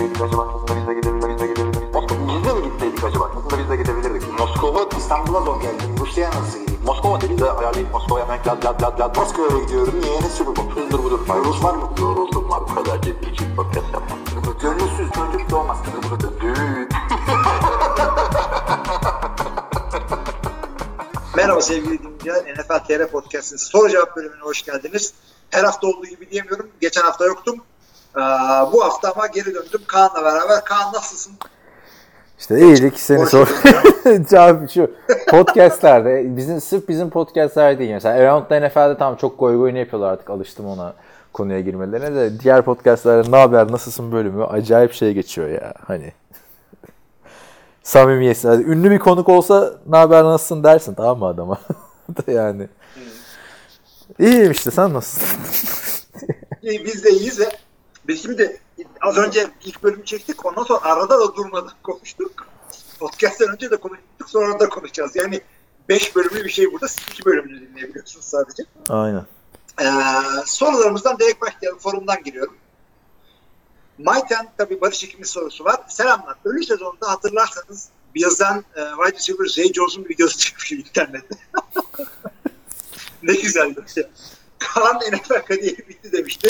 gitseydik acaba? Aslında biz de gidebilirdik. Biz de gidebilirdik. Moskova biz de mi gitseydik acaba? Aslında biz de gidebilirdik. Moskova İstanbul'a zor geldi. Rusya'ya nasıl gideyim? Moskova dedi de ayarlayıp Moskova'ya hemen lad lad lad lad. Moskova'ya gidiyorum. Niye? Ne sürü bu? Hızdır budur. Rus var mı? Yoruldum var. Bu kadar ciddi için podcast yapmam. Gönülsüz çocuk doğmaz. Düğün. Merhaba sevgili dinleyiciler. NFL TR Podcast'ın soru cevap bölümüne hoş geldiniz. Her hafta olduğu gibi diyemiyorum. Geçen hafta yoktum. Ee, bu hafta ama geri döndüm Kaan'la beraber. Kaan nasılsın? İşte iyilik seni Hoş sor. Cevap şu. Podcastlerde bizim sırf bizim podcastlerde değil. Mesela Around NFL'de tamam çok goy goyunu yapıyorlar artık alıştım ona konuya girmelerine de diğer podcastlerde ne haber nasılsın bölümü acayip şey geçiyor ya hani. Samimiyetsiz. Hadi ünlü bir konuk olsa ne haber nasılsın dersin tamam mı adama? da yani. İyiyim işte sen nasılsın? İyi, Biz de iyiyiz ve biz şimdi az önce ilk bölümü çektik. Ondan sonra arada da durmadan konuştuk. Podcast'ten önce de konuştuk. Sonra da konuşacağız. Yani 5 bölümlü bir şey burada. Siz 2 bölümünü dinleyebiliyorsunuz sadece. Aynen. Ee, sorularımızdan direkt başlayalım. Forumdan giriyorum. Mayten tabi Barış İkimiz sorusu var. Selamlar. Ölü sezonunda hatırlarsanız Bills'den e, wide receiver Zay Jones'un videosu çıkmış internette. ne güzeldi. Kaan NFL kariyeri bitti demişti.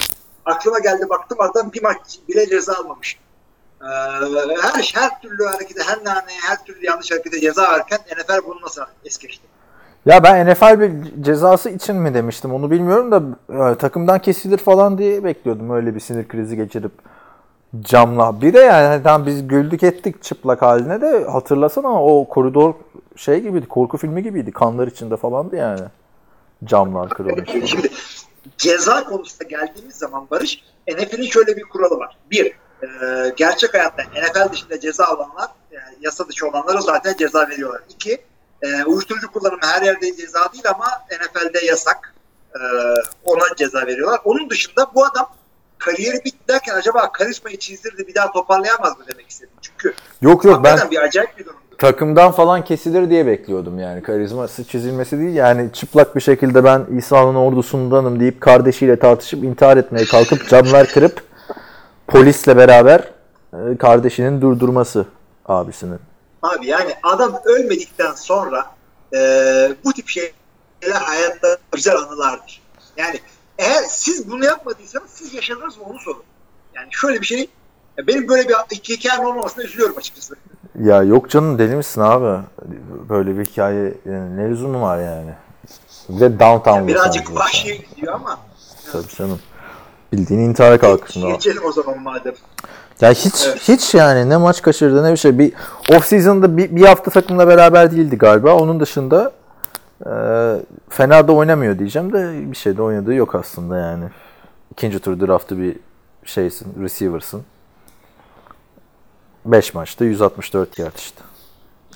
Aklıma geldi baktım adam bir maç bile ceza almamış. Ee, her, her türlü harekete, her naneye, her türlü yanlış harekete ceza verirken NFL bunu nasıl es geçti? Ya ben NFL bir cezası için mi demiştim onu bilmiyorum da e, takımdan kesilir falan diye bekliyordum öyle bir sinir krizi geçirip camla. Bir de yani hani tamam biz güldük ettik çıplak haline de hatırlasana o koridor şey gibiydi korku filmi gibiydi kanlar içinde falandı yani. Camlar kırılmış. Şimdi ceza konusuna geldiğimiz zaman Barış NFL'in şöyle bir kuralı var. Bir, e, gerçek hayatta NFL dışında ceza alanlar, yani yasa dışı olanlara zaten ceza veriyorlar. İki, e, uyuşturucu kullanımı her yerde ceza değil ama NFL'de yasak. E, ona ceza veriyorlar. Onun dışında bu adam kariyeri bitti derken acaba karizmayı çizdirdi bir daha toparlayamaz mı demek istedim. Çünkü Yok yok ben bir acayip bir durumdu. Takımdan falan kesilir diye bekliyordum yani. Karizması çizilmesi değil yani çıplak bir şekilde ben İsa'nın ordusundanım deyip kardeşiyle tartışıp intihar etmeye kalkıp camlar kırıp polisle beraber e, kardeşinin durdurması abisinin. Abi yani adam ölmedikten sonra e, bu tip şeyler hayatta güzel anılardır. Yani eğer siz bunu yapmadıysanız siz yaşadınız mı onu sorun. Yani şöyle bir şey benim böyle bir hikayem olmamasına üzülüyorum açıkçası. Ya yok canım deli misin abi? Böyle bir hikaye yani ne lüzumu var yani? Bir de downtown Yani birazcık vahşi gidiyor ama Tabii canım. Bildiğin intihara kalkışında. geçelim o zaman madem. Ya hiç Evet. hiç yani ne maç kaçırdı ne bir şey. Bir off season'da bir, bir hafta takımla beraber değildi galiba. Onun dışında e, fena da oynamıyor diyeceğim de bir şey de oynadığı yok aslında yani. İkinci tur draftı bir şeysin, receiver'sın. 5 maçta 164 yard işte.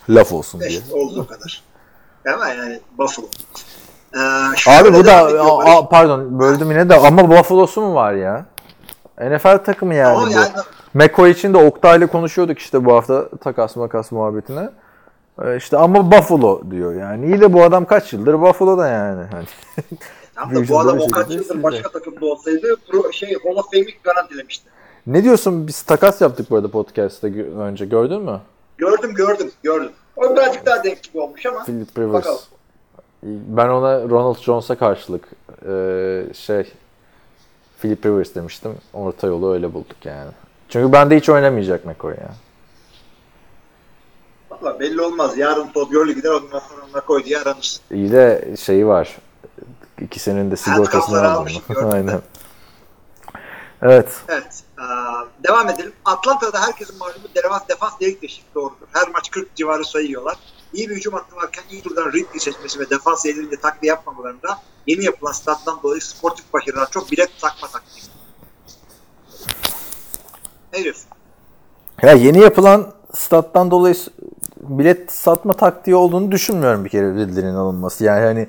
Laf olsun diye. İşte olduğu kadar. Ama yani Buffalo. Ee, Abi bu da a- a- pardon böldüm yine de ama Buffalo'su mu var ya? NFL takımı yani Ama bu. yani McCoy için de Oktay'la konuşuyorduk işte bu hafta takas makas muhabbetine. Ee, işte ama Buffalo diyor yani. İyi de bu adam kaç yıldır Buffalo'da yani. Hani tam da bu adam o kaç yıldır başka takımda olsaydı pro, şey Hall of Fame'i garantilemişti. Ne diyorsun biz takas yaptık bu arada podcast'ta önce gördün mü? Gördüm gördüm gördüm. O birazcık daha denk gibi olmuş ama Philip Rivers. Bakalım. Ben ona Ronald Jones'a karşılık ee, şey Philip Rivers demiştim. Orta yolu öyle bulduk yani. Çünkü bende hiç oynamayacak McCoy ya. valla belli olmaz. Yarın Todd Gurley gider ondan sonra koy diye aranır. İyi de şeyi var. İkisinin de sigortasını aldım. Aynen. Evet. Evet. Ee, devam edelim. Atlanta'da herkesin malumu defans, defans delik deşik doğrudur. Her maç 40 civarı sayıyorlar. İyi bir hücum hattı varken iyi turdan Ridley seçmesi ve defans ellerinde takviye yapmamalarında yeni yapılan stat'tan dolayı sportif başarılar çok bilet takma taktiği. Ne diyorsun? Ya yeni yapılan stat'tan dolayı bilet satma taktiği olduğunu düşünmüyorum bir kere Ridley'nin alınması. Yani hani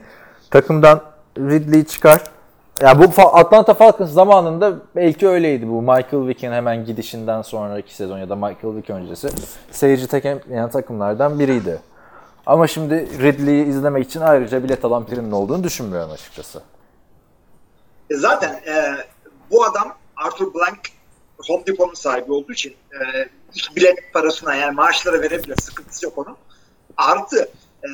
takımdan Ridley çıkar. Ya bu Atlanta Falcons zamanında belki öyleydi bu Michael Vick'in hemen gidişinden sonraki sezon ya da Michael Vick öncesi seyirci tekemeyen takımlardan biriydi. Ama şimdi Ridley'i izlemek için ayrıca bilet alan birinin olduğunu düşünmüyorum açıkçası. E zaten e, bu adam Arthur Blank Home Depot'un sahibi olduğu için e, bilet parasına yani maaşlara verebilir. Sıkıntısı yok onun. Artı e,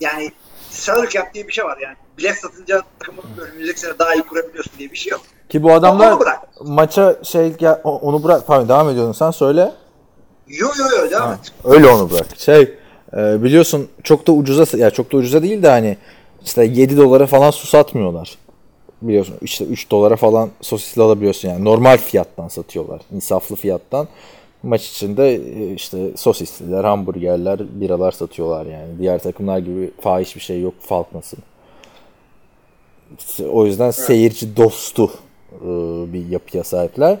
yani salary cap diye bir şey var yani. Bilet satınca takımın önümüzdeki sene daha iyi kurabiliyorsun diye bir şey yok. Ki bu adamlar maça şey o- onu bırak pardon devam ediyordun sen söyle. Yo yo yo devam Ha, et. öyle onu bırak. Şey e, biliyorsun çok da ucuza ya çok da ucuza değil de hani işte 7 dolara falan su satmıyorlar. Biliyorsun işte 3 dolara falan sosisli alabiliyorsun yani normal fiyattan satıyorlar. insaflı fiyattan. Maç içinde e, işte sosisliler, hamburgerler, biralar satıyorlar yani. Diğer takımlar gibi fahiş bir şey yok Falcons'ın. O yüzden seyirci dostu e, bir yapıya sahipler.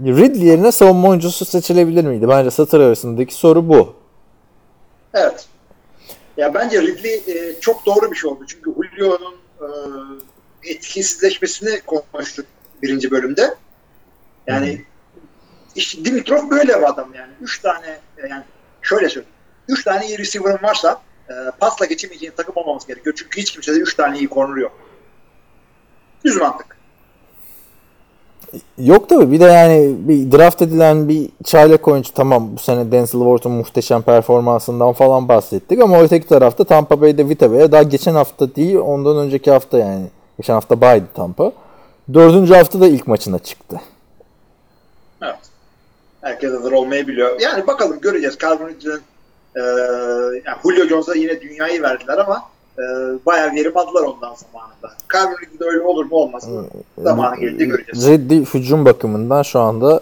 Ridley yerine savunma oyuncusu seçilebilir miydi? Bence satır arasındaki soru bu. Evet. Ya bence Ridley e, çok doğru bir şey oldu. Çünkü Julio'nun e, etkisizleşmesini konuştuk birinci bölümde. Yani işte Dimitrov böyle bir adam yani. Üç tane yani şöyle söyleyeyim. Üç tane iyi receiver'ın varsa e, pasla geçemeyeceğin takım olmaması gerekiyor. Çünkü hiç kimsede üç tane iyi corner yok. Düz mantık. Yok tabii bir de yani bir draft edilen bir çaylak oyuncu tamam bu sene Denzel Ward'un muhteşem performansından falan bahsettik ama öteki tarafta Tampa Bay'de Vita Bey'e daha geçen hafta değil ondan önceki hafta yani geçen hafta baydı Tampa. Dördüncü hafta da ilk maçına çıktı. Evet. Herkes hazır olmayı biliyor. Yani bakalım göreceğiz. Calvin e, yani Julio Jones'a yine dünyayı verdiler ama e, bayağı verim aldılar ondan zamanında. Calvin Ridley'de öyle olur mu olmaz mı? Zamanı gelince göreceğiz. Ridley hücum bakımından şu anda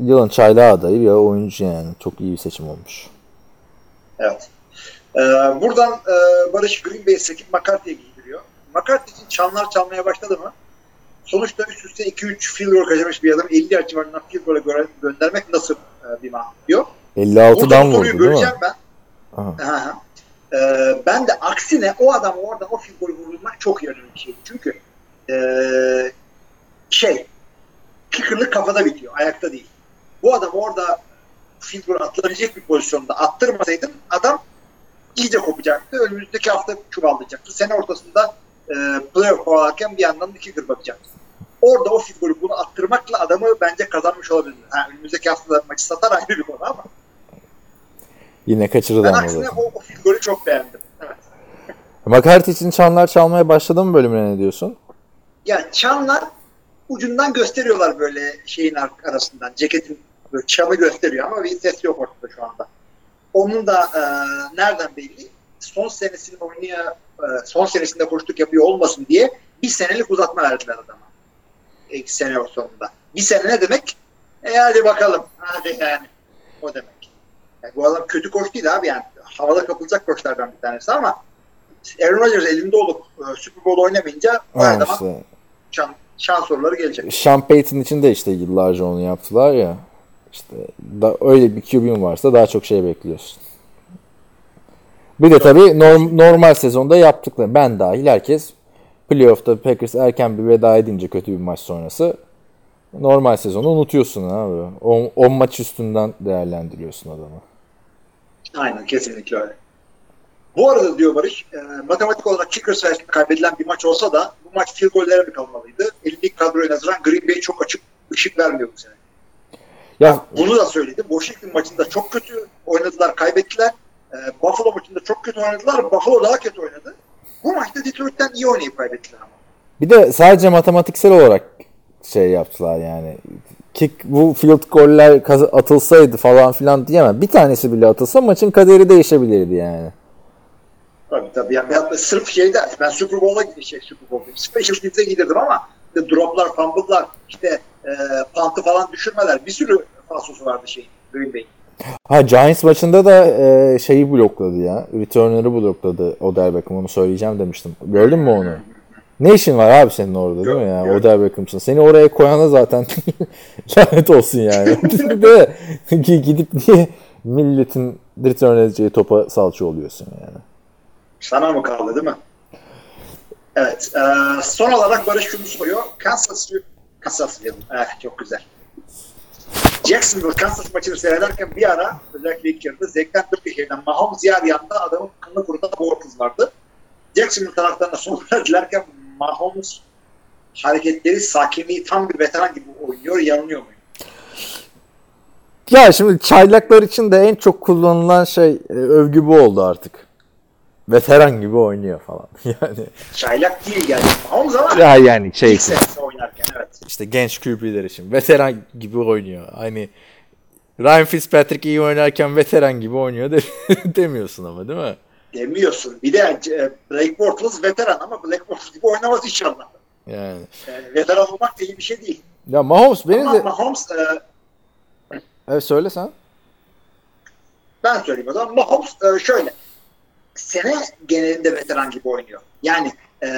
yılın çaylağı adayı bir oyuncu yani. Çok iyi bir seçim olmuş. Evet. Ee, buradan e, Barış Green Bay'i sekip McCarthy'ye giydiriyor. McCarthy için çanlar çalmaya başladı mı? Sonuçta üst üste 2-3 field goal kaçırmış bir adam 50 yard civarından field goal'a göndermek nasıl e, bir mantık diyor. 56'dan Burada bu vurdu soruyu değil mi? ben. Aha. Aha. Ee, ben de aksine o adam oradan o goal'ü vurulmak çok yararlı bir şey. Çünkü ee, şey kicker'lık kafada bitiyor. Ayakta değil. Bu adam orada field goal atılabilecek bir pozisyonda attırmasaydın adam iyice kopacaktı. Önümüzdeki hafta çuvallayacaktı. Sene ortasında e, playoff kovalarken bir yandan da kicker bakacaktı. Orada o goal'ü bunu attırmakla adamı bence kazanmış olabilir. Ha, önümüzdeki hafta maçı satar ayrı bir konu ama Yine kaçırdı ben ama aksine o, o goal'ü çok beğendim. Evet. McCarthy için çanlar çalmaya başladı mı bölümüne ne diyorsun? Ya çanlar ucundan gösteriyorlar böyle şeyin ar- arasından. Ceketin böyle çamı gösteriyor ama bir ses yok ortada şu anda. Onun da e, nereden belli? Son senesini oynaya e, son senesinde koştuk yapıyor olmasın diye bir senelik uzatma verdiler adama. İki sene sonunda. Bir sene ne demek? E hadi bakalım. Hadi yani. O demek. Yani bu adam kötü koç değil abi yani. Havada kapılacak koçlardan bir tanesi ama Aaron Rodgers elinde olup e, Super Bowl oynamayınca o her zaman işte. şan, şans soruları gelecek. Sean Payton için de işte yıllarca onu yaptılar ya. İşte da, öyle bir QB'in varsa daha çok şey bekliyorsun. Bir de tabii norm- normal sezonda yaptıkları. Ben dahil herkes playoff'ta Packers erken bir veda edince kötü bir maç sonrası normal sezonu unutuyorsun abi. 10 maç üstünden değerlendiriyorsun adamı. Aynen kesinlikle öyle. Bu arada diyor Barış, e, matematik olarak kicker sayesinde kaybedilen bir maç olsa da bu maç field gollere mi kalmalıydı? Elindeki kadroya nazaran Green Bay çok açık ışık vermiyor bu sene. Ya Bunu da söyledi. Washington maçında çok kötü oynadılar, kaybettiler. E, Buffalo maçında çok kötü oynadılar. Buffalo daha kötü oynadı. Bu maçta Detroit'ten iyi oynayıp kaybettiler ama. Bir de sadece matematiksel olarak şey yaptılar yani. Kick bu field goller atılsaydı falan filan diyemem. Bir tanesi bile atılsa maçın kaderi değişebilirdi yani. Tabii tabii. Yani ben sırf şeyde ben Super Bowl'a gittim şey Super Bowl'a. Special Teams'e gidirdim ama işte droplar, fumble'lar, işte e, pantı falan düşürmeler bir sürü falsosu vardı şey Green Bay. Ha Giants maçında da e, şeyi blokladı ya. Returner'ı blokladı Odell Beckham onu söyleyeceğim demiştim. Gördün mü onu? Ne işin var abi senin orada değil mi ya? Gördüm. Odell Beckham'sın. Seni oraya koyana zaten lanet olsun yani. De gidip niye milletin return edeceği topa salça oluyorsun yani. Sana mı kaldı değil mi? Evet. E, son olarak Barış şunu soruyor. Kansas Kansas diyelim. Eh, çok güzel. Jacksonville Kansas maçını seyrederken bir ara özellikle ilk yarıda zevkten Türkiye'den Mahomes yer yanında adamın kılını kurutan Bortles vardı. Jacksonville taraftarına son dilerken Mahomes hareketleri, sakinliği tam bir veteran gibi oynuyor. Yanılıyor muyum? Ya şimdi çaylaklar için de en çok kullanılan şey e, övgü bu oldu artık. Veteran gibi oynuyor falan. Yani Çaylak değil yani. Mahomes ama ya yani şey ilk oynarken evet. işte genç QB'ler için veteran gibi oynuyor. Hani Ryan Fitzpatrick iyi oynarken veteran gibi oynuyor de, demiyorsun ama değil mi? Demiyorsun. Bir de e, Blake Bortles veteran ama Blake Bortles gibi oynamaz inşallah. Yani. E, veteran olmak da iyi bir şey değil. Ya Mahomes beni ama de Mahomes e, evet söyle sen. ben söyleyeyim o zaman. Mahomes e, şöyle. Sene genelinde veteran gibi oynuyor. Yani e,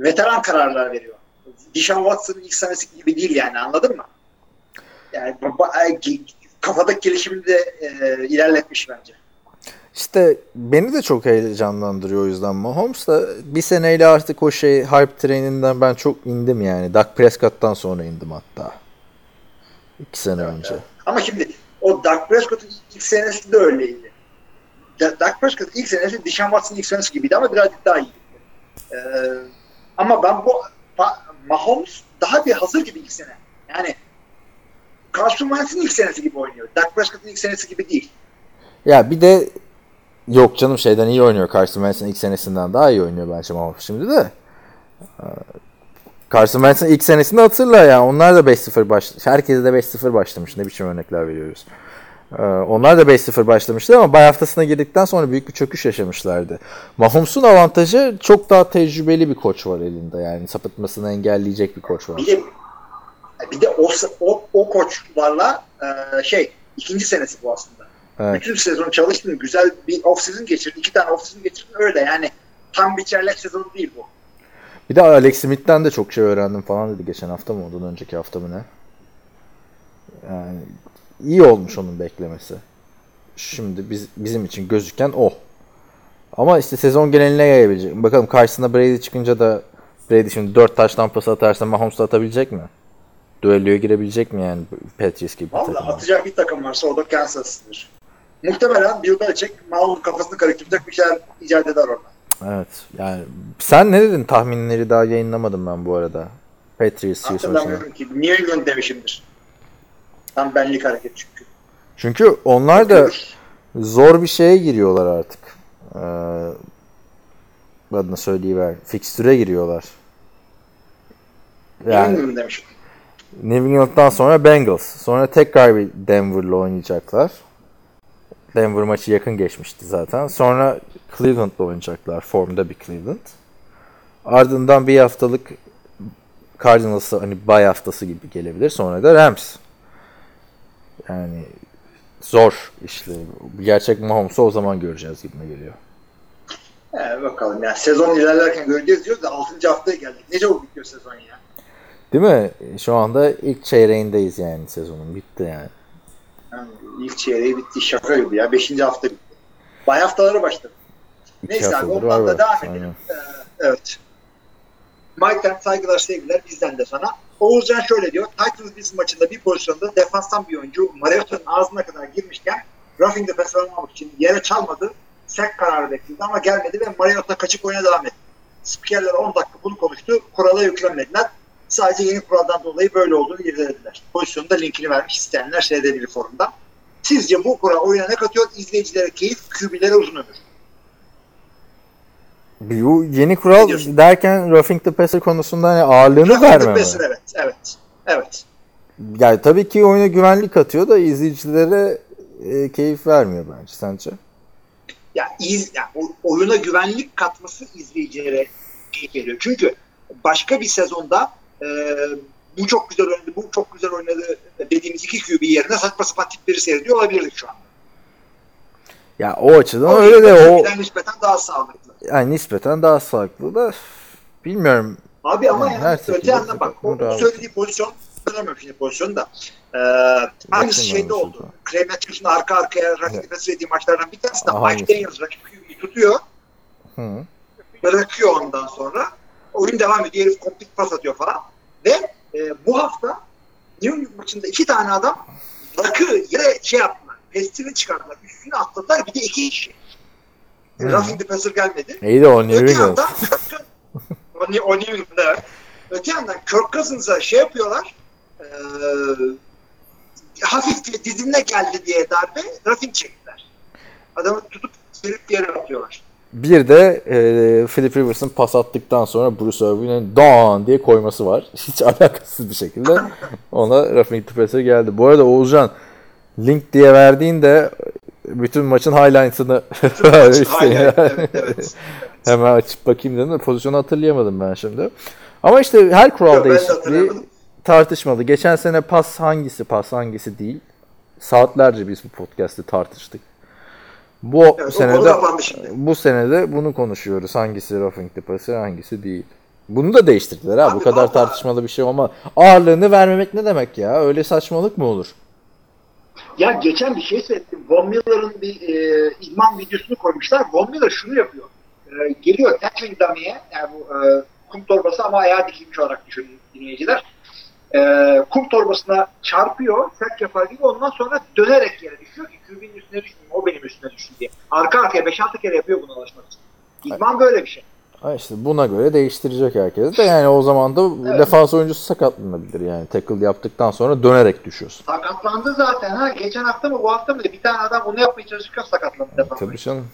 veteran kararlar veriyor. Deshaun Watson'ın ilk senesi gibi değil yani anladın mı? Yani e, kafadaki gelişimini de e, ilerletmiş bence. İşte beni de çok heyecanlandırıyor o yüzden Mahomes da bir seneyle artık o şey hype treninden ben çok indim yani. Dak Prescott'tan sonra indim hatta. İki sene önce. Ama şimdi o Dak Prescott'un ilk senesi de öyleydi. Da- Dak Prescott'un ilk senesi Deshaun Watson'ın ilk senesi gibiydi ama birazcık daha iyiydi. Ee, ama ben bu Ma- Mahomes daha bir hazır gibi ilk sene. Yani Carson Wentz'in ilk senesi gibi oynuyor. Dak Prescott'un ilk senesi gibi değil. Ya bir de yok canım şeyden iyi oynuyor. Carson Wentz'in ilk senesinden daha iyi oynuyor bence Mahomes şimdi de. Ee, Carson Wentz'in ilk senesini hatırla ya. Onlar da 5-0 baş Herkese de 5-0 başlamış. Ne biçim örnekler veriyoruz. Ee, onlar da 5-0 başlamıştı ama bay haftasına girdikten sonra büyük bir çöküş yaşamışlardı. Mahomes'un avantajı çok daha tecrübeli bir koç var elinde. Yani sapıtmasını engelleyecek bir koç var. Bir de bir de o o, o koçlarla e, şey ikinci senesi bu aslında. Evet. Bütün sezon çalıştın, güzel bir off season geçirdin, iki tane off season geçirdin öyle yani tam bir çaylak sezonu değil bu. Bir de Alex Smith'ten de çok şey öğrendim falan dedi geçen hafta mı ondan önceki hafta mı ne? Yani iyi olmuş onun beklemesi. Şimdi biz bizim için gözüken o. Ama işte sezon geneline yayabilecek. Bakalım karşısına Brady çıkınca da Brady şimdi 4 taş tampası atarsa Mahomes da atabilecek mi? Düelloya girebilecek mi yani Patriots gibi bir Valla takıma? atacak bir takım varsa o da Kansas'tır. Muhtemelen Bill Belichick Mahmut'un kafasını karıştıracak bir şeyler icat eder orada. Evet. Yani sen ne dedin tahminleri daha yayınlamadım ben bu arada. Patriots Chiefs. Hatırlamıyorum ki. New England demişimdir. Tam benlik hareket çünkü. Çünkü onlar da zor bir şeye giriyorlar artık. Ee, adını söyleyiver. Fikstüre giriyorlar. New Yani England demişim. New England'dan sonra Bengals. Sonra tekrar bir Denver'la oynayacaklar. Denver maçı yakın geçmişti zaten. Sonra Cleveland'la oynayacaklar. Formda bir Cleveland. Ardından bir haftalık Cardinals'a hani bay haftası gibi gelebilir. Sonra da Rams. Yani zor işleri. Gerçek Mahomes'u o zaman göreceğiz gibime geliyor. Ee, bakalım yani sezon ilerlerken göreceğiz diyoruz da 6. haftaya geldik. Ne çabuk bitiyor sezon ya. Değil mi? Şu anda ilk çeyreğindeyiz yani sezonun. Bitti yani. yani ilk çeyreği bitti. Şaka gibi ya. 5. hafta bitti. Bay haftaları başladı. İki Neyse abi ondan da devam edelim. Ee, evet. Mike'den saygılar sevgiler bizden de sana. Oğuzcan şöyle diyor. Titans Bills maçında bir pozisyonda defanstan bir oyuncu Mariota'nın ağzına kadar girmişken roughing the passer almamak için yere çalmadı. Sek kararı bekledi ama gelmedi ve Mariota kaçıp oyuna devam etti. Spikerler 10 dakika bunu konuştu. Kurala yüklenmediler. Sadece yeni kuraldan dolayı böyle olduğunu irdelediler. Pozisyonda linkini vermiş isteyenler seyredebilir forumda. Sizce bu kural oyuna ne katıyor? İzleyicilere keyif, QB'lere uzun ömür. Bu yeni kural derken roughing the passer konusunda hani ağırlığını Roughing the verme mi? passer, Evet, evet. Evet. Yani tabii ki oyuna güvenlik katıyor da izleyicilere e, keyif vermiyor bence sence? Ya, iz, ya oyuna güvenlik katması izleyicilere keyif veriyor. Çünkü başka bir sezonda e, bu çok güzel oynadı, bu çok güzel oynadı dediğimiz iki QB yerine saçma sapan tipleri seyrediyor olabilirdik şu an. Ya o açıdan öyle de o nispeten daha sağlıklı. yani nispeten daha sağlıklı da bilmiyorum. Abi ama Yani yani, öte yandan bak o, o söylediği pozisyon hatırlamıyorum şimdi pozisyonu da. Ee, aynısı şeyde oldu. Clay Matthews'un arka arkaya rakip dediği maçlardan bir tanesi de Mike? Daniels rakip QB'yi tutuyor. Hı. bırakıyor ondan sonra. Oyun devam ediyor. Herif komplik pas atıyor falan. Ve e, bu hafta New York maçında iki tane adam rakı yere şey yaptılar. Pestini çıkardılar. Üstüne atladılar. Bir de iki kişi. Roughing the passer gelmedi. İyi de o New England. o, New- England'da öte yandan Kirk Cousins'a şey yapıyorlar. E, hafif dizine geldi diye darbe roughing çektiler. Adamı tutup sürüp yere atıyorlar. Bir de e, Philip Rivers'ın pas attıktan sonra Bruce Irvin'in don diye koyması var. Hiç alakasız bir şekilde ona roughing the geldi. Bu arada Oğuzcan link diye verdiğinde bütün maçın. Hayır, yani. evet, evet. Hemen açıp bakayım dedim de pozisyonu hatırlayamadım ben şimdi. Ama işte her kural de değişikliği tartışmalı. Geçen sene pas hangisi pas hangisi değil. Saatlerce biz bu podcast'te tartıştık. Bu Evet, senede şimdi. bu senede bunu konuşuyoruz. Hangisi roughing the passer, hangisi değil. Bunu da değiştirdiler ha. bu kadar vallahi- tartışmalı bir şey ama ağırlığını vermemek ne demek ya? Öyle saçmalık mı olur? Ya geçen bir şey seyrettim. Von Miller'ın bir e, idman videosunu koymuşlar. Von Miller şunu yapıyor. E, geliyor tackling dummy'ye yani bu e, kum torbası ama ayağa dikilmiş olarak düşünün dinleyiciler. E, kum torbasına çarpıyor, sert yapar gibi ondan sonra dönerek yere düşüyor ki QB'nin üstüne düşmüyor. O benim üstüne düşsün diye. Arka arkaya 5-6 kere yapıyor bunu alışmak için. İdman böyle bir şey. Ha işte buna göre değiştirecek herkes de yani o zaman da Evet. defans oyuncusu sakatlanabilir yani tackle yaptıktan sonra dönerek düşüyorsun. Sakatlandı zaten ha. Geçen hafta mı bu hafta mı bir tane adam onu yapmaya çalışırken sakatlandı. defans Tabii canım.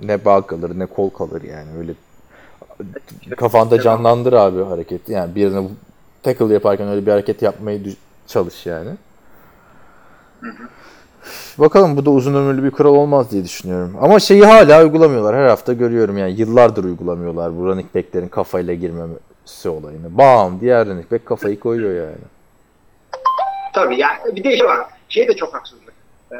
Ne bağ kalır ne kol kalır yani öyle kafanda canlandır abi hareketi yani birine tackle yaparken öyle bir hareket yapmayı çalış yani. Bakalım bu da uzun ömürlü bir kural olmaz diye düşünüyorum. Ama şeyi hala uygulamıyorlar. Her hafta görüyorum yani yıllardır uygulamıyorlar bu running back'lerin kafayla girmemesi olayını. Bam diğer running back kafayı koyuyor yani. Tabii yani bir de şey var. Şey de çok haksızlık. Ee,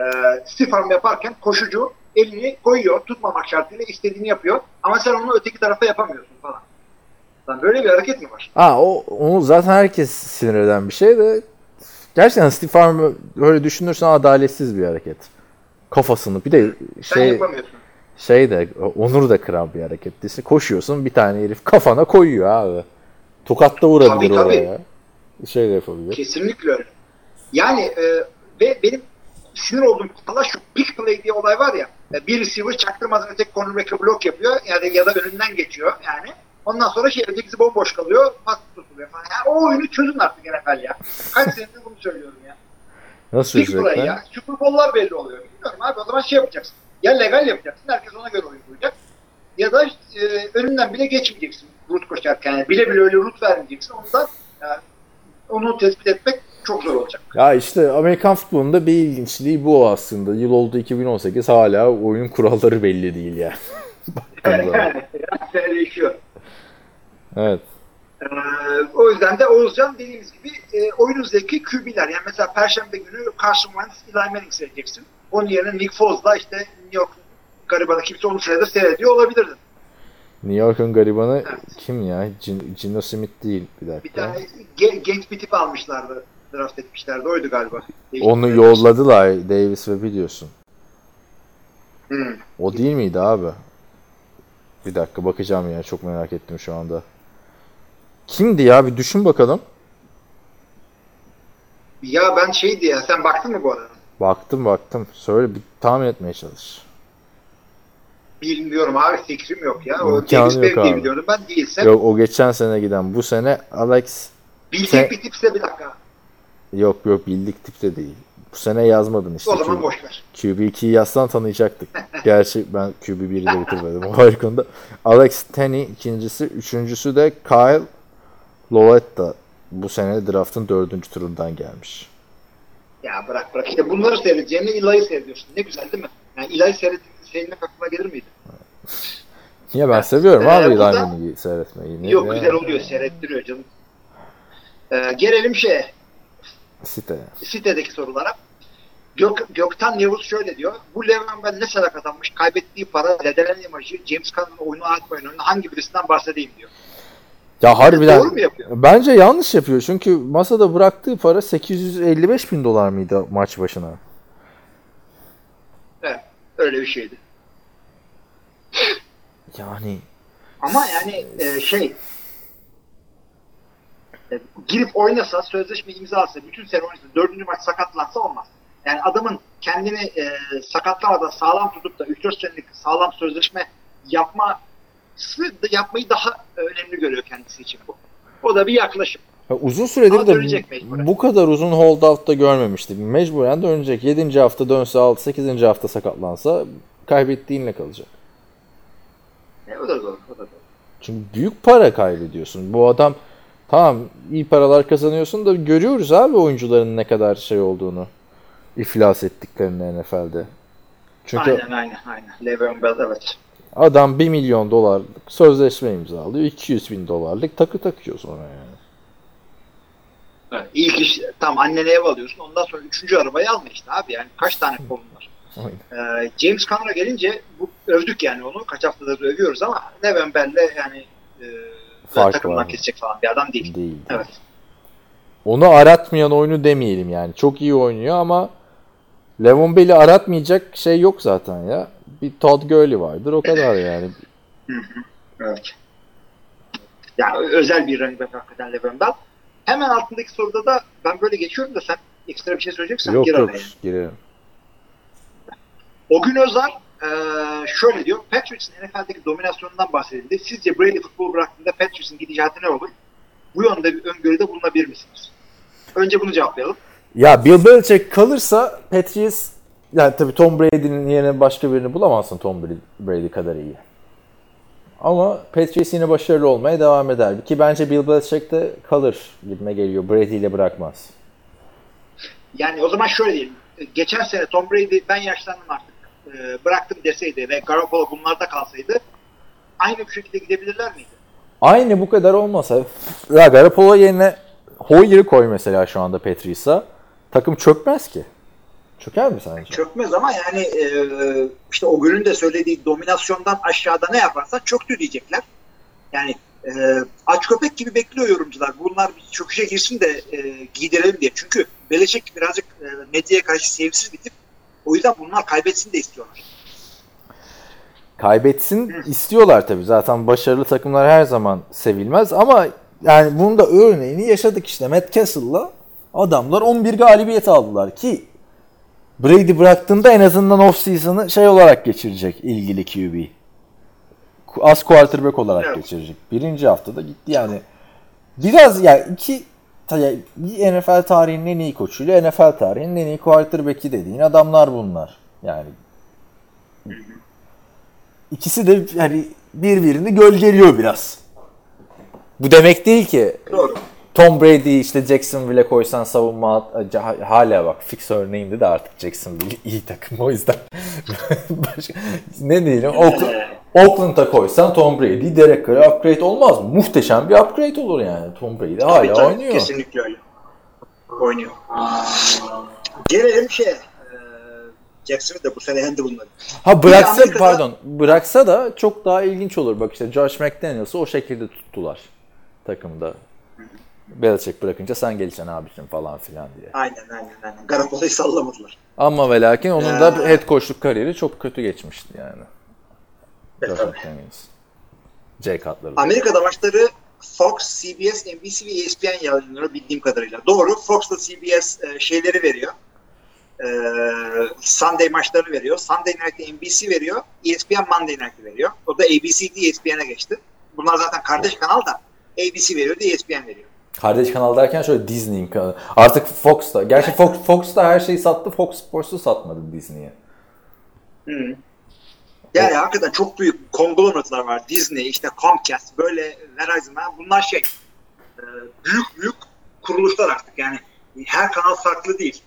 stiff yaparken koşucu elini koyuyor tutmamak şartıyla istediğini yapıyor. Ama sen onu öteki tarafa yapamıyorsun falan. Lan böyle bir hareket mi var? Ha o onu zaten herkes sinir eden bir şey de gerçekten Steve Arm öyle düşünürsen adaletsiz bir hareket. Kafasını bir de şey şey de onur da kıran bir hareket. İşte koşuyorsun bir tane herif kafana koyuyor abi. Tokat da vurabilir Tabii, tabii. oraya. Şey de yapabilir. Kesinlikle öyle. Yani e, ve benim sinir olduğum kurala şu pick play diye olay var ya. e, Bir receiver çaktırmadan öteki cornerback'e blok yapıyor yani ya da önünden geçiyor yani. Ondan sonra şey ötekisi bomboş kalıyor. Pas tutuluyor falan. Yani o oyunu çözün artık NFL ya. Kaç senedir bunu söylüyorum ya. Nasıl play çözecekler? ya. Super Bowl'lar belli oluyor. Bilmiyorum abi o zaman şey yapacaksın. Ya legal yapacaksın. Herkes ona göre uygulayacak. Ya da e, önünden bile geçmeyeceksin. Root koşarken. Yani bile bile öyle root vermeyeceksin. Ondan yani, onu tespit etmek çok zor olacak. Ya işte Amerikan futbolunda bir ilginçliği bu aslında. Yıl oldu 2018 hala oyun kuralları belli değil yani. Yani yani değişiyor. Evet. Ee, o yüzden de Oğuzcan dediğimiz gibi e, oyunun zevki QB'ler. Yani mesela Perşembe günü Carson Wentz, Eli Manning seyredeceksin. Onun yerine Nick Foles'la işte New York garibanı kimse onu seyreder seyrediyor olabilirdin. New York'un garibanı Evet. kim ya? Gin- Gino Smith değil bir Bir dakika. tane ge- genç bir tip almışlardı. Draft etmişlerdi. Oydu galiba. Onu yolladılar Davis ve biliyorsun. Hmm. O değil miydi abi? Bir dakika bakacağım ya çok merak ettim şu anda. Kimdi ya bir düşün bakalım. Ya ben şey diye sen baktın mı bu arada? Baktım baktım. Söyle bir tahmin etmeye çalış. Bilmiyorum abi fikrim yok ya. O Davis yok diye abi. biliyorum ben değilse. Yok o geçen sene giden. Bu sene Alex Bilecek Sen- bir tipse bir dakika. yok yok bildik tipte değil. Bu sene yazmadın işte. O zaman Q- boş ver. QB2'yi yazsan tanıyacaktık. Gerçi ben QB1'i de bitirmedim o konuda. Alex Tenney ikincisi. Üçüncüsü de Kyle Lovetta. Bu sene draftın dördüncü turundan gelmiş. Ya bırak bırak. İşte bunları seyredeceğine Eli'yi seyrediyorsun. Ne güzel değil mi? Yani Eli'yi seyredip seyretmek aklına gelir miydi? Niye ben seviyorum Ee, abi burada- Manning'i seyretmeyi. Ne- Yok ne- güzel oluyor. Seyrettiriyor canım. Ee, gelelim şeye. Site. Sitedeki sorulara. Gök, Gökten Yavuz şöyle diyor. Bu Levan ben ne sadaka kazanmış? Kaybettiği para, ledenen imajı, James Conner'ın oyunu atmayın önüne hangi birisinden bahsedeyim diyor. Ya harbiden Doğru mu yapıyor? bence yanlış yapıyor. Çünkü masada bıraktığı para 855 bin dolar mıydı maç başına? Evet. Öyle bir şeydi. Yani Ama yani e, şey e, girip oynasa, sözleşme imzalasa, bütün sene oynasa, dördüncü maç sakatlansa olmaz. Yani adamın kendini e, sakatlamadan sağlam tutup da 3-4 senelik sağlam sözleşme yapması da yapmayı daha önemli görüyor kendisi için bu. O da bir yaklaşım. Ya uzun süredir Ama de mecburen. bu kadar uzun holdout'ta görmemiştik. Mecburen dönecek. 7. hafta dönse 6, 8. hafta sakatlansa kaybettiğinle kalacak. E, o da doğru. O da doğru. Çünkü büyük para kaybediyorsun. Bu adam tamam iyi paralar kazanıyorsun da görüyoruz abi oyuncuların ne kadar şey olduğunu. iflas ettiklerini NFL'de. Çünkü Aynen aynen aynen. Le'Veon Bell evet. Adam 1 milyon dolarlık sözleşme imzalıyor. 200 bin dolarlık takı takıyor sonra yani. evet. İlk iş tam annene ev alıyorsun. Ondan sonra üçüncü arabayı alma işte abi. Yani kaç tane kolun var. Aynen. Ee, James Conner'a gelince bu, övdük yani onu. Kaç haftadır övüyoruz ama Le'Veon Bell'le yani e, Fark takımdan kesecek falan bir adam değil. Değil. Evet. Onu aratmayan oyunu demeyelim yani. Çok iyi oynuyor ama Levon Bell'i aratmayacak şey yok zaten ya. Bir Todd Gurley vardır o kadar yani. Evet. Yani ö- özel bir running back hakikaten Le'Veon Bell. Hemen altındaki soruda da ben böyle geçiyorum da sen ekstra bir şey söyleyeceksen yok gir yok araya. girelim. O gün Özar eee, şöyle diyor. Patriots'ın NFL'deki dominasyonundan bahsedildi. Sizce Brady futbol bıraktığında Patriots'ın gidişatı ne olur? Bu yönde bir öngörüde bulunabilir misiniz? Önce bunu cevaplayalım. Ya Bill Belichick kalırsa Patriots yani tabii Tom Brady'nin yerine başka birini bulamazsın Tom Brady, kadar iyi. Ama Patriots yine başarılı olmaya devam eder. Ki bence Bill Belichick de kalır gibime geliyor. Brady ile bırakmaz. Yani o zaman şöyle diyelim. Geçen sene Tom Brady ben yaşlandım artık eee, bıraktım deseydi ve Garoppolo bunlarda kalsaydı aynı bu şekilde gidebilirler miydi? Aynı bu kadar olmasa ya Garoppolo yerine Hoyer'ı koy mesela şu anda Patriots'a. Takım çökmez ki. Çöker mi sence? Çökmez ama yani eee, işte o günün de söylediği dominasyondan aşağıda ne yaparsan çöktü diyecekler. Yani eee, aç köpek gibi bekliyor yorumcular. Bunlar bir çöküşe girsin de eee, giydirelim diye. Çünkü Belichick birazcık eee, medyaya karşı sevimsiz bir tip. O yüzden bunlar kaybetsin de istiyorlar. Kaybetsin istiyorlar tabii. Zaten başarılı takımlar her zaman sevilmez ama yani bunun da örneğini yaşadık işte. Matt Castle'la adamlar 11 galibiyet aldılar ki Brady bıraktığında en azından off season'ı şey olarak geçirecek ilgili QB. Az quarterback olarak Evet. geçirecek. Birinci haftada gitti yani. Biraz yani iki bir NFL tarihinin en iyi koçuyla NFL tarihinin en iyi quarterback'i dediğin adamlar bunlar. Yani İkisi de hani birbirini gölgeliyor biraz. Bu demek değil ki Doğru. Tom Brady'yi işte Jacksonville'e koysan savunma hala bak fix örneğimdi de artık Jacksonville iyi takım o yüzden. Başka- ne diyelim Oakland, Oakland'a koysan Tom Brady Derek Carr'a upgrade olmaz mı? Muhteşem bir upgrade olur yani. Tom Brady hala Tabii, tabii, oynuyor. Kesinlikle öyle. Oynuyor. Gelelim şeye. eee, Jackson'ı da bu sene yendi bunları. Ha bıraksa Amerika'da- pardon bıraksa da çok daha ilginç olur. Bak işte Josh McDaniels'ı o şekilde tuttular takımda. Belichick bırakınca sen geleceksin abicim falan filan diye. Aynen aynen aynen. Garoppolo'yu sallamadılar. Ama ve lakin onun da Ya. head coachluk kariyeri çok kötü geçmişti yani. Evet, Josh tabii. Jay Cutler. Amerika'da maçları Fox, CBS, NBC ve E ESPN yayınlıyor bildiğim kadarıyla. Doğru. Fox'la CBS e, şeyleri veriyor. E, Sunday maçlarını veriyor. Sunday Night'te NBC veriyor. E ESPN Monday Night'ı veriyor. O da ABC değil ESPN'e geçti. Bunlar zaten kardeş kanal da ABC veriyor da ESPN veriyor. Kardeş kanal derken şöyle Disney'in kanalı. Artık Fox'ta. Gerçi Fox, Fox'ta her şeyi sattı. Fox Sports'u satmadı Disney'e. Yani hakikaten çok büyük konglomeratılar var. Disney, işte Comcast, böyle Verizon. Bunlar şey e, büyük büyük kuruluşlar artık. Yani her kanal farklı değil.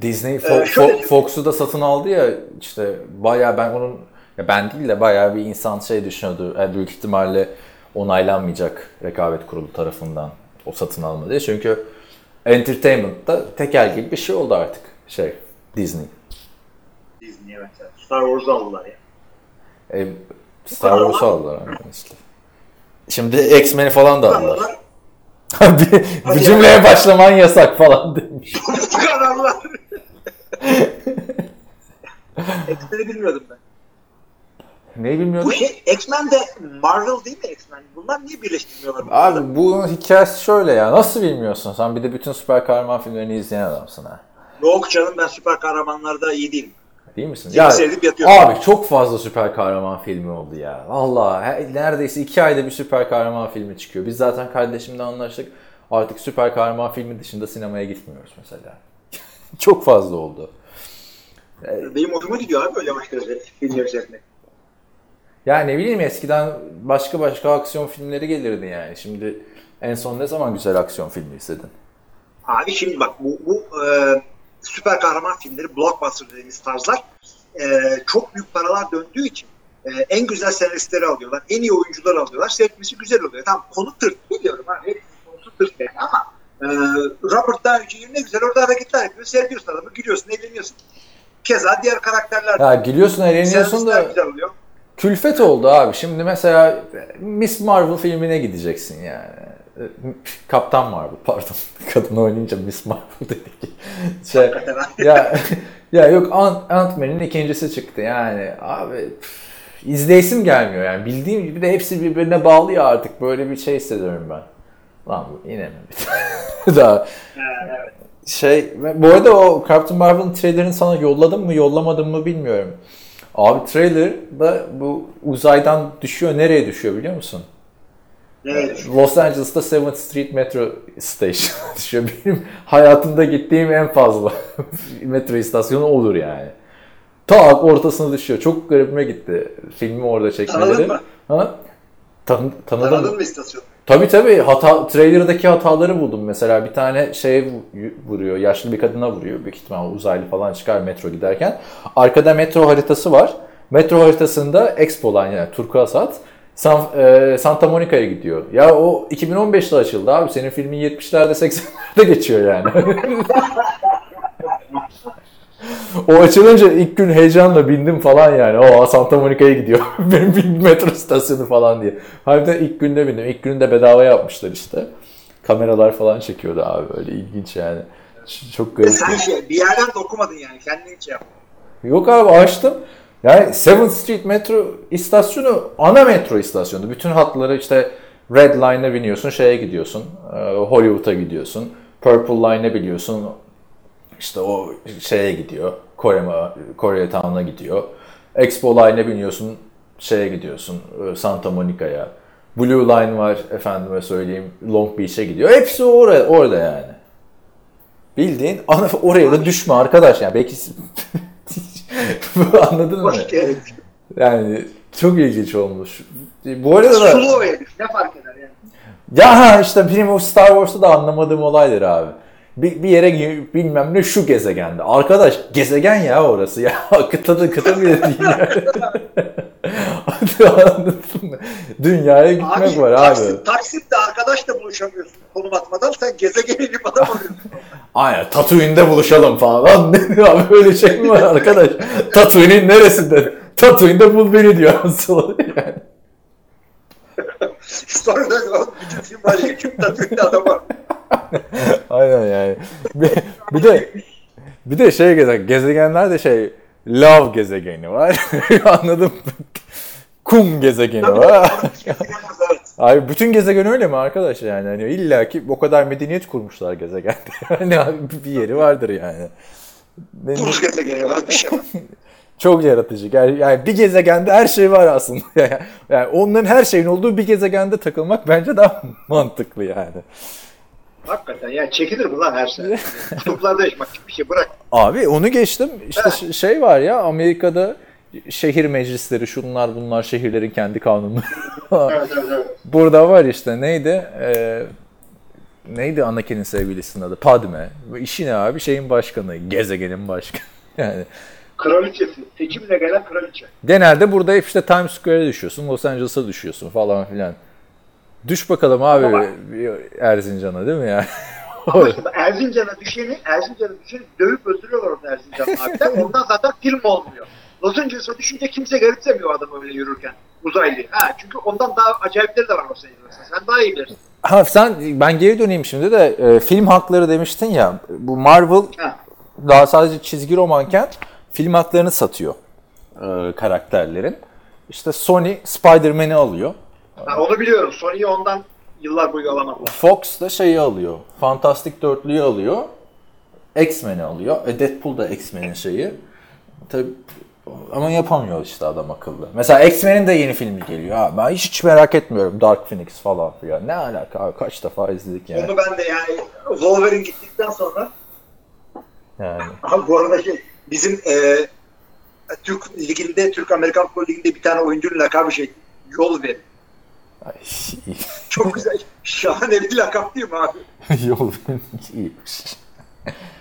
Disney Ee, Fo- şöyle- Fo- Fox'u da satın aldı ya işte bayağı ben onun ya ben değil de bayağı bir insan şey düşünüyordu. Yani büyük ihtimalle onaylanmayacak rekabet kurulu tarafından o satın alma diye. Çünkü entertainment'ta tekel gibi bir şey oldu artık şey Disney. Disney evet. Star Wars'u aldılar ya. E, Star Wars'u aldılar işte. Şimdi X-Men'i falan da aldılar. Bir, bu cümleye başlaman yasak falan demiş. kanallar. X-Men'i bilmiyordum ben. Ne bilmiyorum. Bu şey X-Men de Marvel değil mi X-Men? Bunlar niye birleştirmiyorlar? Abi bu hikayesi şöyle ya. Nasıl bilmiyorsun? Sen bir de bütün süper kahraman filmlerini izleyen adamsın ha. Yok canım ben süper kahramanlarda iyi değilim. Değil misin? Seyredip yatıyorum. Abi çok fazla süper kahraman filmi oldu ya. Valla he- neredeyse iki ayda bir süper kahraman filmi çıkıyor. Biz zaten kardeşimle anlaştık. Artık süper kahraman filmi dışında sinemaya gitmiyoruz mesela. çok fazla oldu. Benim hoşuma gidiyor abi öyle başka filmleri seyretmek. Ya ne bileyim eskiden başka başka aksiyon filmleri gelirdi yani. Şimdi en son ne zaman güzel aksiyon filmi izledin? Abi şimdi bak bu, bu e, süper kahraman filmleri blockbuster dediğimiz tarzlar e, çok büyük paralar döndüğü için e, en güzel senaristleri alıyorlar. En iyi oyuncular alıyorlar. Seyretmesi güzel oluyor. Tamam konu tırt biliyorum abi. Konusu tırt yani ama e, Robert Downey Jr. ne güzel orada hareketler yapıyor. Seyrediyorsun adamı gülüyorsun eğleniyorsun. Keza diğer karakterler. Ya gülüyorsun eğleniyorsun da güzel oluyor. Külfet oldu abi. Şimdi mesela Miss Marvel filmine gideceksin yani. Kaptan Marvel pardon. Kadın oynayınca Miss Marvel dedik. Şey, ya ya yok Ant- Ant-Man'in ikincisi çıktı yani. Abi püf, izleyesim gelmiyor yani. Bildiğim gibi de hepsi birbirine bağlı ya artık. Böyle bir şey hissediyorum ben. Lan yine mi? Daha evet. şey bu arada o Captain Marvel'ın trailerini sana yolladım mı yollamadım mı bilmiyorum. Abi trailer da bu uzaydan düşüyor. Nereye düşüyor biliyor musun? Evet. Los Angeles'ta 7th Street Metro Station düşüyor. Benim hayatımda gittiğim en fazla metro istasyonu olur yani. Tak ortasına düşüyor. Çok garibime gitti. Filmi orada çekmeleri. Tanıdın mı? Ha? Tan tanıdım. Tanıdın mı istasyonu? Tabii tabii. Hata, trailer'daki hataları buldum. Mesela bir tane şeye vu- vuruyor. Yaşlı bir kadına vuruyor. Büyük ihtimal uzaylı falan çıkar metro giderken. Arkada metro haritası var. Metro haritasında Expo Line yani Turkuaz hat San, e, Santa Monica'ya gidiyor. Ya o 2015'te açıldı abi. Senin filmin 70'lerde 80'lerde geçiyor yani. o açılınca ilk gün heyecanla bindim falan yani. O Santa Monica'ya gidiyor. Benim metro istasyonu falan diye. Harbiden ilk günde bindim. İlk gününde bedava yapmışlar işte. Kameralar falan çekiyordu abi böyle ilginç yani. Çok E garip. sen şey, bir yerden de okumadın yani. Kendin şey yaptın. Yok abi açtım. Yani 7th Street metro istasyonu ana metro istasyonu. Bütün hatları işte Red Line'a biniyorsun şeye gidiyorsun. e, Hollywood'a gidiyorsun. Purple Line'a biliyorsun. İşte o şeye gidiyor. Kore, Kore Town'a gidiyor. Expo Line'a biniyorsun. Şeye gidiyorsun. e, Santa Monica'ya. Blue Line var efendime söyleyeyim. Long Beach'e gidiyor. Hepsi orada, orada yani. Bildiğin ana- oraya da düşme arkadaş yani belki anladın mı? Yani çok ilginç olmuş. Bu arada da Sulu. Ne fark eder yani? ya işte benim o Star Wars'ta da anlamadığım olaydır abi. Bir, bir yere bilmem ne şu gezegende. Arkadaş gezegen ya orası ya. Kıta da kıta bile değil yani. Anladın mı? Dünyaya gitmek var abi. Taksim, Taksim'de arkadaşla buluşamıyorsun konum atmadan sen gezegeni bir adam arıyorsun. Aynen Tatooine'de buluşalım falan. abi böyle şey mi var arkadaş? Tatooine'in neresinde? Tatooine'de bul beni diyor aslında yani. Sonra da bütün film kim tatlı adam var. Aynen yani. Bir, bir de bir de şey gezegen, gezegenler de şey love gezegeni var. Anladım. Kum gezegeni var. Abi bütün gezegen öyle mi arkadaş yani? Hani illa ki o kadar medeniyet kurmuşlar gezegende. Abi bir yeri vardır yani. Benim Buz gezegeni var bir şey var. çok yaratıcı. Yani, yani bir gezegende her şey var aslında. yani onların her şeyin olduğu bir gezegende takılmak bence daha mantıklı yani. Hakikaten yani çekilir mi lan her şey? Kutuplarda yaşamak gibi bir şey bırak. Abi onu geçtim. İşte ş- şey var ya Amerika'da şehir meclisleri şunlar bunlar şehirlerin kendi kanunu. Evet evet evet. Burada var işte neydi? Ee, neydi Anakin'in sevgilisinin adı? Padme. İşi ne abi? Şeyin başkanı. Gezegenin başkanı. Yani Kraliçesi. Seçimle gelen kraliçe. genelde burada hep işte Times Square'e düşüyorsun. Los Angeles'a düşüyorsun falan filan. Düş bakalım abi Ama- Erzincan'a değil mi ya? Ama şimdi Erzincan'a düşeni, Erzincan'a düşeni dövüp öldürüyorlar orada Erzincan abiden. Ondan zaten film olmuyor. Los Angeles'a düşünce kimse garipsemiyor adam öyle yürürken. Uzaylı. Ha, çünkü ondan daha acayipleri de var Los Angeles'ta. Sen daha iyi bilirsin. Ha sen ben geri döneyim şimdi de e, film hakları demiştin ya. Bu Marvel Ha. daha sadece çizgi romanken film haklarını satıyor e, karakterlerin. İşte Sony Spider-Man'i alıyor. Ha, onu biliyorum. Sony'yi ondan yıllar boyu alamadılar. Fox da şeyi alıyor. Fantastic Dörtlü'yü alıyor. X-Men'i alıyor. E Deadpool da X-Men'in şeyi. tabii ama yapamıyor işte adam akıllı. Mesela X-Men'in de yeni filmi geliyor. Ha, ben hiç, hiç merak etmiyorum. Dark Phoenix falan filan. Ne alaka abi? Kaç defa izledik yani. Onu ben de yani Wolverine gittikten sonra Yani. Abi bu arada şey bizim e, Türk liginde, Türk Amerikan Futbol Ligi'nde bir tane oyuncunun lakabı şey yol ver. Ay, Çok güzel. Şahane bir lakap değil mi abi? Yol iyiymiş.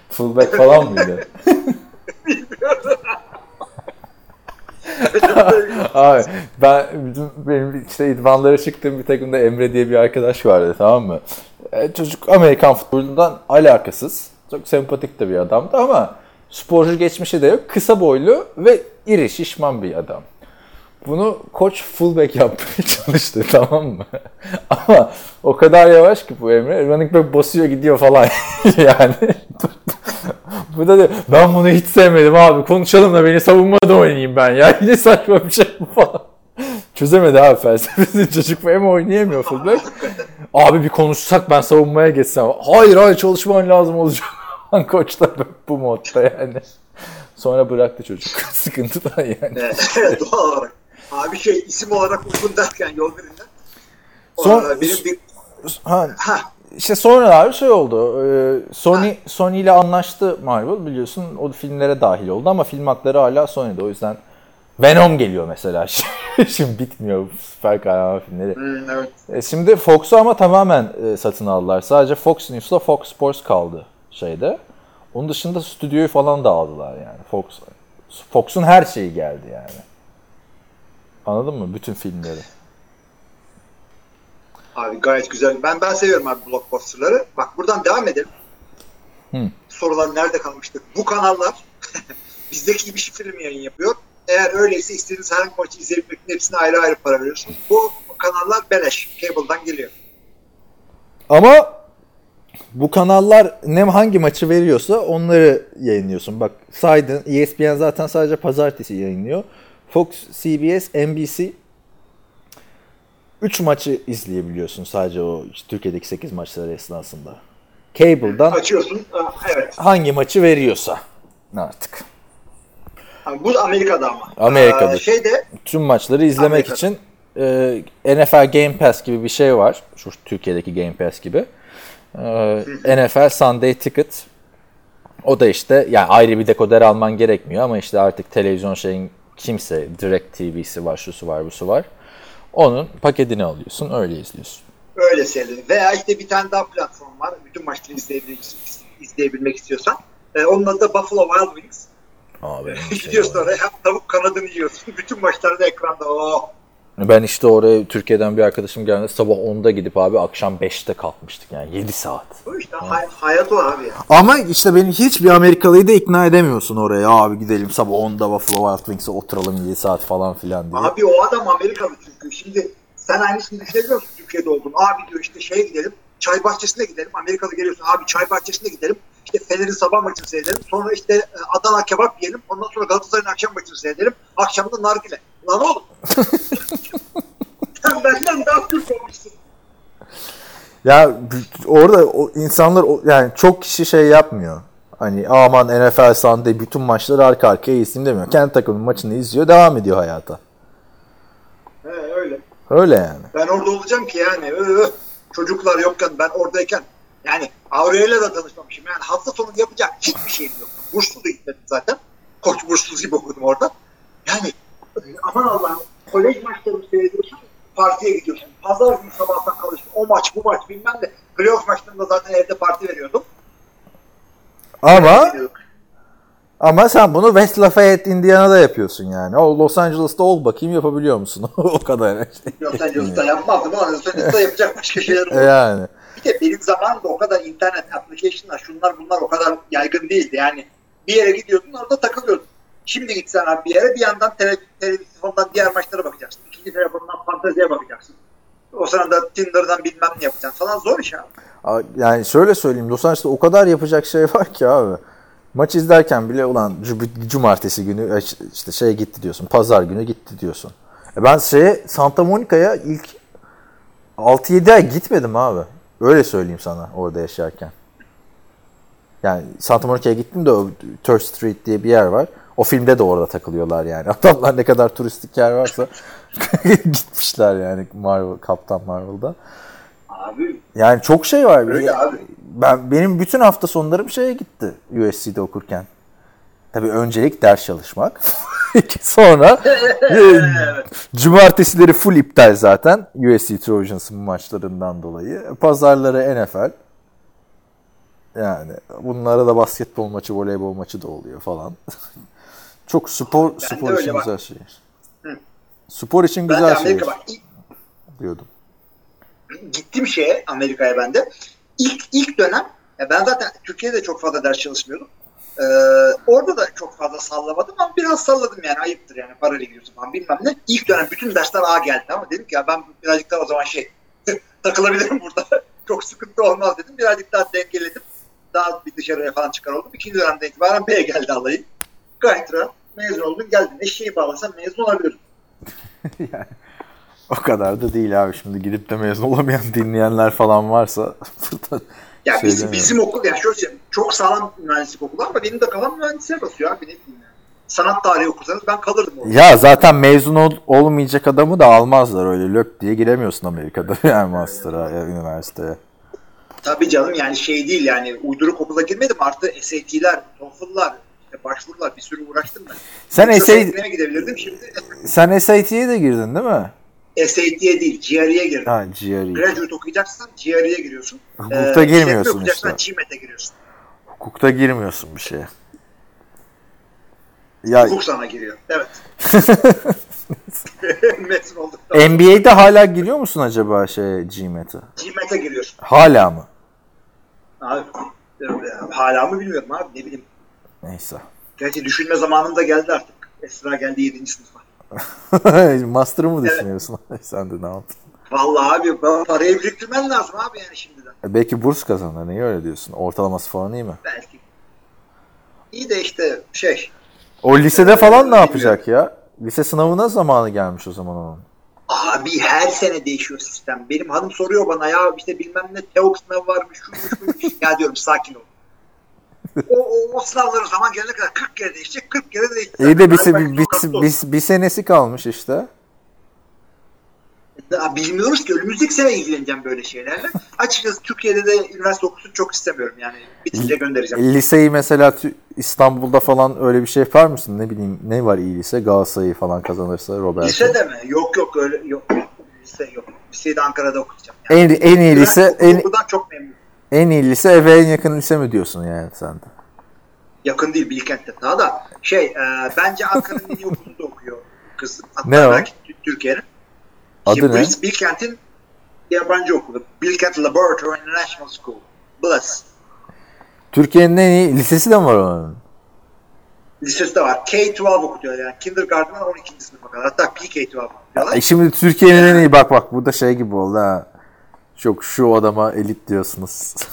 Fullback falan mıydı? Abi ben benim işte idmanlara çıktığım bir takımda Emre diye bir arkadaş vardı tamam mı? E, çocuk Amerikan futbolundan alakasız. Çok sempatik de bir adamdı ama sporcu geçmişi de yok. Kısa boylu ve iri şişman bir adam. Bunu koç fullback yapmaya çalıştı tamam mı? Ama o kadar yavaş ki bu Emre. Running back basıyor gidiyor falan yani. bu da diyor, ben bunu hiç sevmedim abi. Konuşalım da beni savunmada oynayayım ben ya. Yine saçma bir şey bu falan. Çözemedi abi felsefesini. Çocuk hem oynayamıyor fullback. Abi bir konuşsak ben savunmaya geçsem. Hayır hayır çalışman lazım olacak. Koç da bu modda yani. Sonra bıraktı çocuk. Sıkıntı da yani. Doğal olarak. Abi şey isim olarak uygun derken yol verinden. Son- benim bir Ha, ha İşte sonra abi şey oldu. e, Sony Sony ile anlaştı Marvel biliyorsun. O filmlere dahil oldu ama film hakları hala Sony'de. O yüzden Venom geliyor mesela. Şimdi bitmiyor süper kahraman filmleri. hmm, evet. E, Şimdi Fox'u ama tamamen e, satın aldılar. Sadece Fox News'la Fox Sports kaldı şeyde. Onun dışında stüdyoyu falan da aldılar yani. Fox Fox'un her şeyi geldi yani. Anladın mı? Bütün filmleri. Abi gayet güzel. Ben ben seviyorum abi blockbuster'ları. Bak buradan devam edelim. Hı. Sorular nerede kalmıştık? Bu kanallar bizdeki gibi şifreli mi yayın yapıyor? Eğer öyleyse istediğiniz herhangi bir maçı izleyebilmek için hepsine ayrı ayrı para veriyorsunuz. Bu kanallar beleş. Cable'dan geliyor. Ama bu kanallar ne hangi maçı veriyorsa onları yayınlıyorsun. Bak saydın ESPN zaten sadece pazartesi yayınlıyor. Fox, CBS, NBC 3 maçı izleyebiliyorsun sadece o işte Türkiye'deki 8 maçları esnasında. Cable'dan Açıyorsun. Evet. hangi maçı veriyorsa artık. Bu Amerika'da ama. Amerika'da. Ee, şeyde Tüm maçları izlemek Amerika'da. için e, NFL Game Pass gibi bir şey var. Şu Türkiye'deki Game Pass gibi. E, NFL Sunday Ticket. O da işte yani ayrı bir dekoder alman gerekmiyor ama işte artık televizyon şeyin kimse Direct TV'si var, şusu var, busu var. Onun paketini alıyorsun, öyle izliyorsun. öyle seyrediyor. Veya işte bir tane daha platform var. Bütün maçları izleyebilmek, izleyebilmek istiyorsan. Ee, onun adı da Buffalo Wild Wings. Abi, Gidiyorsun oraya hem tavuk kanadını yiyorsun. Bütün maçlarda ekranda oh. Ben işte oraya Türkiye'den bir arkadaşım geldi. Sabah 10'da gidip abi akşam 5'te kalkmıştık yani 7 saat. Bu işte hay- hayat o abi ya. Ama işte beni hiçbir Amerikalıyı da ikna edemiyorsun oraya. Abi gidelim sabah 10'da Buffalo Wild Wings'e oturalım 7 saat falan filan diye. Abi o adam Amerikalı çünkü. Şimdi sen aynısını düşünebiliyor musun Türkiye'de oldun? Abi diyor işte şeye gidelim. Çay bahçesine gidelim. Amerikalı geliyorsun. Abi çay bahçesine gidelim. İşte Fener'in sabah maçını seyredelim. Sonra işte e, Adana kebap yiyelim. Ondan sonra Galatasaray'ın akşam maçını seyredelim. Akşamda nargile. Lan oğlum. sen benden daha Türk olmuşsun. Ya orada o insanlar o- yani çok kişi şey yapmıyor. Hani aman NFL Sunday bütün maçları arka arkaya izleyeyim demiyor. Kendi takımın maçını izliyor, devam ediyor hayata. He öyle. Öyle yani. Ben orada olacağım ki yani. Çocuklar yokken ben oradayken yani Aurel'le de tanışmamışım. Yani hafta sonu yapacak hiçbir şeyim yok. Burslu da gitmedim zaten. Koç burslu gibi okudum orada. Yani e, aman Allah'ım kolej maçlarını seyrediyorsun partiye gidiyorsun. Pazar günü sabahtan kalıyorsun. O maç bu maç bilmem de. Playoff maçlarında zaten evde parti veriyordum. Ama ama sen bunu West Lafayette, Indiana'da yapıyorsun yani. O Los Angeles'ta ol bakayım yapabiliyor musun? o kadar. Los Angeles'ta yapmazdım ama Los Angeles'ta yapacak başka şeyler oldu. yani. Bir de benim zamanımda o kadar internet application'lar şunlar bunlar o kadar yaygın değildi. Yani bir yere gidiyordun orada takılıyordun. Şimdi gitsen abi bir yere bir yandan tele, televizyondan diğer maçlara bakacaksın. İkinci telefondan fanteziye bakacaksın. O sırada Tinder'dan bilmem ne yapacaksın falan zor iş abi. Yani şöyle söyleyeyim Los Angeles'ta o kadar yapacak şey var ki abi. Maç izlerken bile ulan cu- cumartesi günü işte şey gitti diyorsun. Pazar günü gitti diyorsun. E ben şeye Santa Monica'ya ilk 6-7 ay gitmedim abi. Öyle söyleyeyim sana orada yaşarken. Yani Santa Monica'ya gittim de o Third Street diye bir yer var. O filmde de orada takılıyorlar yani. Adamlar ne kadar turistik yer varsa gitmişler yani Marvel, Kaptan Marvel'da. Abi Yani çok şey var. Öyle abi. Ben benim bütün hafta sonlarım şeye gitti USC'de okurken. Tabii öncelik ders çalışmak. Sonra e, cumartesileri full iptal zaten USC Trojans'ın maçlarından dolayı. Pazarları NFL. Yani bunlara da basketbol maçı, voleybol maçı da oluyor falan. Çok spor Ben spor için bak. güzel şey. Spor için ben güzel şey diyordum. gittim şeye Amerika'ya ben de. İlk ilk dönem ben zaten Türkiye'de çok fazla ders çalışmıyordum. Ee, orada da çok fazla sallamadım ama biraz salladım yani ayıptır yani parayla gidiyorsun falan bilmem ne. İlk dönem bütün dersler A geldi ama dedim ki ya ben birazcık daha o zaman şey takılabilirim burada. çok sıkıntı olmaz dedim. Birazcık daha dengeledim. Daha bir dışarıya falan çıkar oldum. İkinci dönemde itibaren B'ye geldi alayım. Gayet rahat. Mezun oldum geldin. Eşeği bağlasam mezun olabilirim. O kadar da değil abi şimdi gidip de mezun olamayan dinleyenler falan varsa burada Ya şey bizim, bizim okul yani şöyle söyleyeyim, çok sağlam mühendislik okulu ama benim de kafam mühendisliğe basıyor abi ne bileyim yani. Sanat tarihi okursanız ben kalırdım orada. Ya zaten mezun ol- olmayacak adamı da almazlar öyle lök diye giremiyorsun Amerika'da yani master'a ya üniversiteye. Tabii canım yani şey değil yani uyduruk okula girmedim artı SAT'ler, TOEFL'lar, başvurular bir sürü uğraştım ben. Sen Yoksa SAT, SAT'ine gidebilirdim şimdi. sen SAT'ye de girdin değil mi? SAT'ye değil GRE'ye girdim. Ha GRE. Graduate okuyacaksan GRE'ye giriyorsun. Hukukta Ee, girmiyorsun okuyacaksan işte. GMAT'e giriyorsun. Hukukta girmiyorsun bir şeye. Ya Hukuk sana giriyor. Evet. Mezun olduk. NBA'de hala giriyor musun acaba şey GMAT'e? GMAT'e giriyorsun. Hala mı? Abi, e, hala mı bilmiyorum abi ne bileyim. Neyse. Gerçi düşünme zamanım da geldi artık. Esra geldi 7. sınıfa. Master'ı mı düşünüyorsun? Sen de ne yaptın? Vallahi abi parayı biriktirmen lazım abi yani şimdiden. E Belki burs kazanır. Niye öyle diyorsun? Ortalaması falan iyi mi? Belki. İyi de işte şey. O lisede falan ne yapacak ya? Lise sınavına zamanı gelmiş o zaman onun. Abi her sene değişiyor sistem. Benim hanım soruyor bana ya işte bilmem ne TEOK sınavı varmış, şuymuş buymuş. ya diyorum sakin ol. O, o, o sınavları zaman gelene kadar 40 kere değişecek, 40 kere değişecek. İyi de bir, bir, bir, bir, bir senesi kalmış işte. Daha bilmiyoruz ki önümüzdeki sene ilgileneceğim böyle şeylerle. Açıkçası Türkiye'de de üniversite okusun çok istemiyorum yani. Bitince göndereceğim. Liseyi mesela İstanbul'da falan öyle bir şey yapar mısın? Ne bileyim ne var iyi lise? Galatasaray'ı falan kazanırsa Robert. Lisede mi? Yok yok öyle yok. Lise yok. Liseyi de Ankara'da okuyacağım. Yani. En, en iyi lise en, çok memnunum. En iyi lise eve en yakın lise mi diyorsun yani sen de? Yakın değil Bilkent'te. Daha da şey e, bence Ankara'nın en iyi okulunda okuyor kız. Hatta Ne o? belki Türkiye'nin. Adı Şimdi ne? Bil- Bilkent'in yabancı okulu. Bilkent Laboratory International School. BLAS. Türkiye'nin en iyi lisesi de mi var onun? Lisesi de var. K-12 okutuyor yani. Kindergarten'dan 12. sınıfa kadar. Hatta PK-12 okutuyorlar. E şimdi Türkiye'nin en iyi bak bak bu da şey gibi oldu ha. Çok şu adama elit diyorsunuz.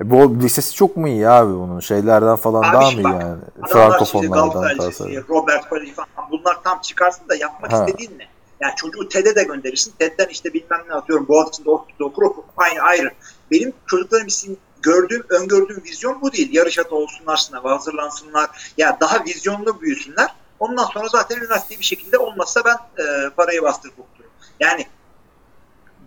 E bu lisesi çok mu iyi abi bunun? Şeylerden falan Abi daha mı iyi yani? Frankofonlardan. Lisesi, Robert Koleji falan bunlar tam çıkarsın da yapmak Ha. istediğin ne? Yani çocuğu TED'e de gönderirsin. TED'den işte bilmem ne atıyorum. Boğaziçi'nde okur, okur. Aynı ayrı. Benim çocuklarım için gördüğüm, öngördüğüm vizyon bu değil. Yarış atı olsunlar, sınava hazırlansınlar. Ya daha vizyonlu büyüsünler. Ondan sonra zaten üniversiteyi bir şekilde olmazsa ben e, parayı bastırıp okuturum. Yani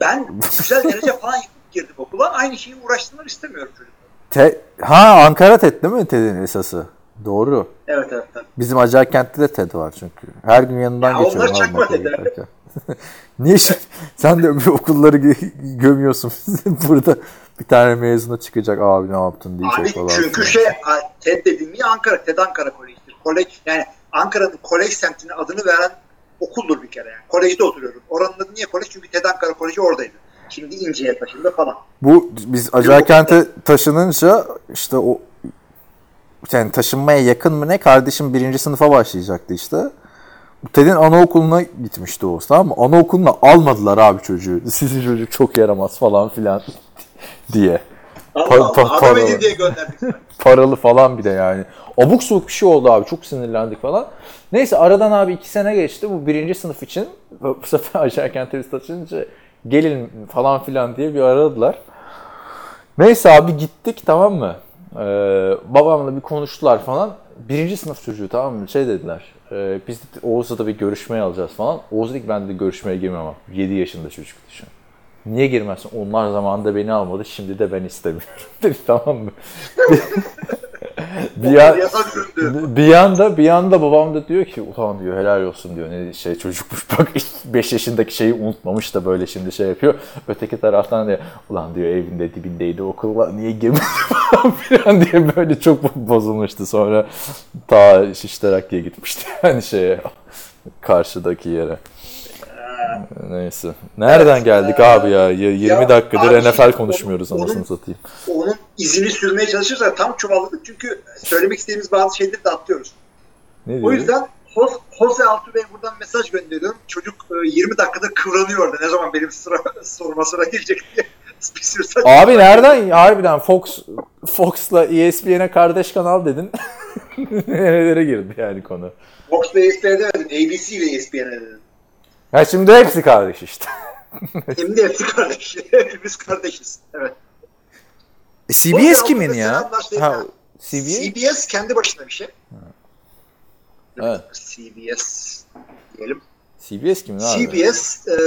ben güzel derece falan girdim okula. Aynı şeyi uğraştırmak istemiyorum çocuklar. Te- ha Ankara TED değil mi TED'in esası? Doğru. Evet evet tabii. Bizim Acarkent'te de TED var çünkü. Her gün yanından Ya onlar geçiyorum. çakma almakla TED. Niye şimdi, sen de öbür okulları gö- gömüyorsun. Burada bir tane mezuna çıkacak abi ne yaptın diyecek Abi falan. çünkü şey TED dediğim Ankara, TED Ankara Koleji'dir. Kolej, yani Ankara'nın kolej semtine adını veren okuldur bir kere yani. Kolejde oturuyorum. Oranın adı niye kolej? Çünkü TED Ankara Koleji oradaydı. Şimdi İnce'ye taşındı falan. Bu biz Acarkent'e taşınınca işte o yani taşınmaya yakın mı ne kardeşim birinci sınıfa başlayacaktı işte. TED'in anaokuluna gitmişti o tamam mı? Anaokuluna almadılar abi çocuğu. Sizin çocuk çok yaramaz falan filan diye. Allah Pa- pa- Adam para edin var. diye gönderdik. Paralı falan bir de yani. Abuk subuk bir şey oldu abi. Çok sinirlendik falan. Neyse aradan abi iki sene geçti. Bu birinci sınıf için bu sefer Acarkent'e biz taşınınca gelin falan filan diye bir aradılar. Neyse abi gittik tamam mı? Ee, babamla bir konuştular falan. birinci sınıf çocuğu tamam mı? Şey dediler. E, biz de Oğuz'la da bir görüşmeye alacağız falan. Oğuz dedi ki ben de görüşmeye girmem. 7 yaşında çocuk düşün. Niye girmezsin? Onlar zamanında beni almadı. Şimdi de ben istemiyorum. dedi tamam mı? bir, an, Yasa büründü. bir yanda bir yanda babam da diyor ki ulan diyor helal olsun diyor ne şey çocukmuş bak 5 yaşındaki şeyi unutmamış da böyle şimdi şey yapıyor. Öteki taraftan diyor ulan diyor evinde dibindeydi okula niye girmedi falan filan diye böyle çok bozulmuştu sonra ta Şişteraklı'ya gitmişti yani şeye karşıdaki yere. Neyse. Nereden geldik abi ya? Y- 20 Ya dakikadır abi, NFL konuşmuyoruz onun- anasını satayım. Onun izini sürmeye çalışırsak tam çuvalladık çünkü söylemek istediğimiz bazı şeyleri de atlıyoruz. Ne O diyorsun? yüzden Jos- Jose Altuve'ye buradan mesaj gönderiyorum. Çocuk e, 20 dakikada kıvranıyor orada. Ne zaman benim sıra, soruma sıra gelecek diye. Bir sürü Abi nereden harbiden Fox Fox'la E ESPN'e kardeş kanal dedin. Nerelere girdi yani konu. Fox ile ESPN demedin. ABC ile ESPN dedin. Ya şimdi hepsi kardeş işte. De hepsi kardeş. Hepimiz kardeşiz. Evet. CBS Fox kimin ya? Ha. CBS? CBS kendi başına bir şey. Evet. CBS diyelim. CBS kimin abi? CBS, e,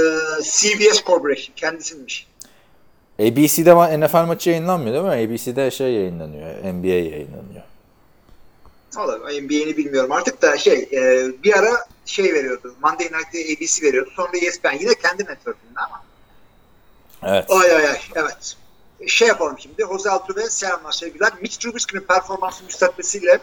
CBS Corporation kendisinmiş. ABC'de ma- NFL maçı yayınlanmıyor değil mi? ABC'de şey yayınlanıyor. NBA yayınlanıyor. Valla NBA'ni bilmiyorum artık da şey e, bir ara şey veriyordu. Monday Night'te ABC veriyordu. Sonra ESPN yine kendi network'ünde ama. Evet. Ay ay ay evet. Şey yapalım şimdi. Jose Altuve selamlar sevgiler. Mitch Trubisky'nin performansı müstakbesiyle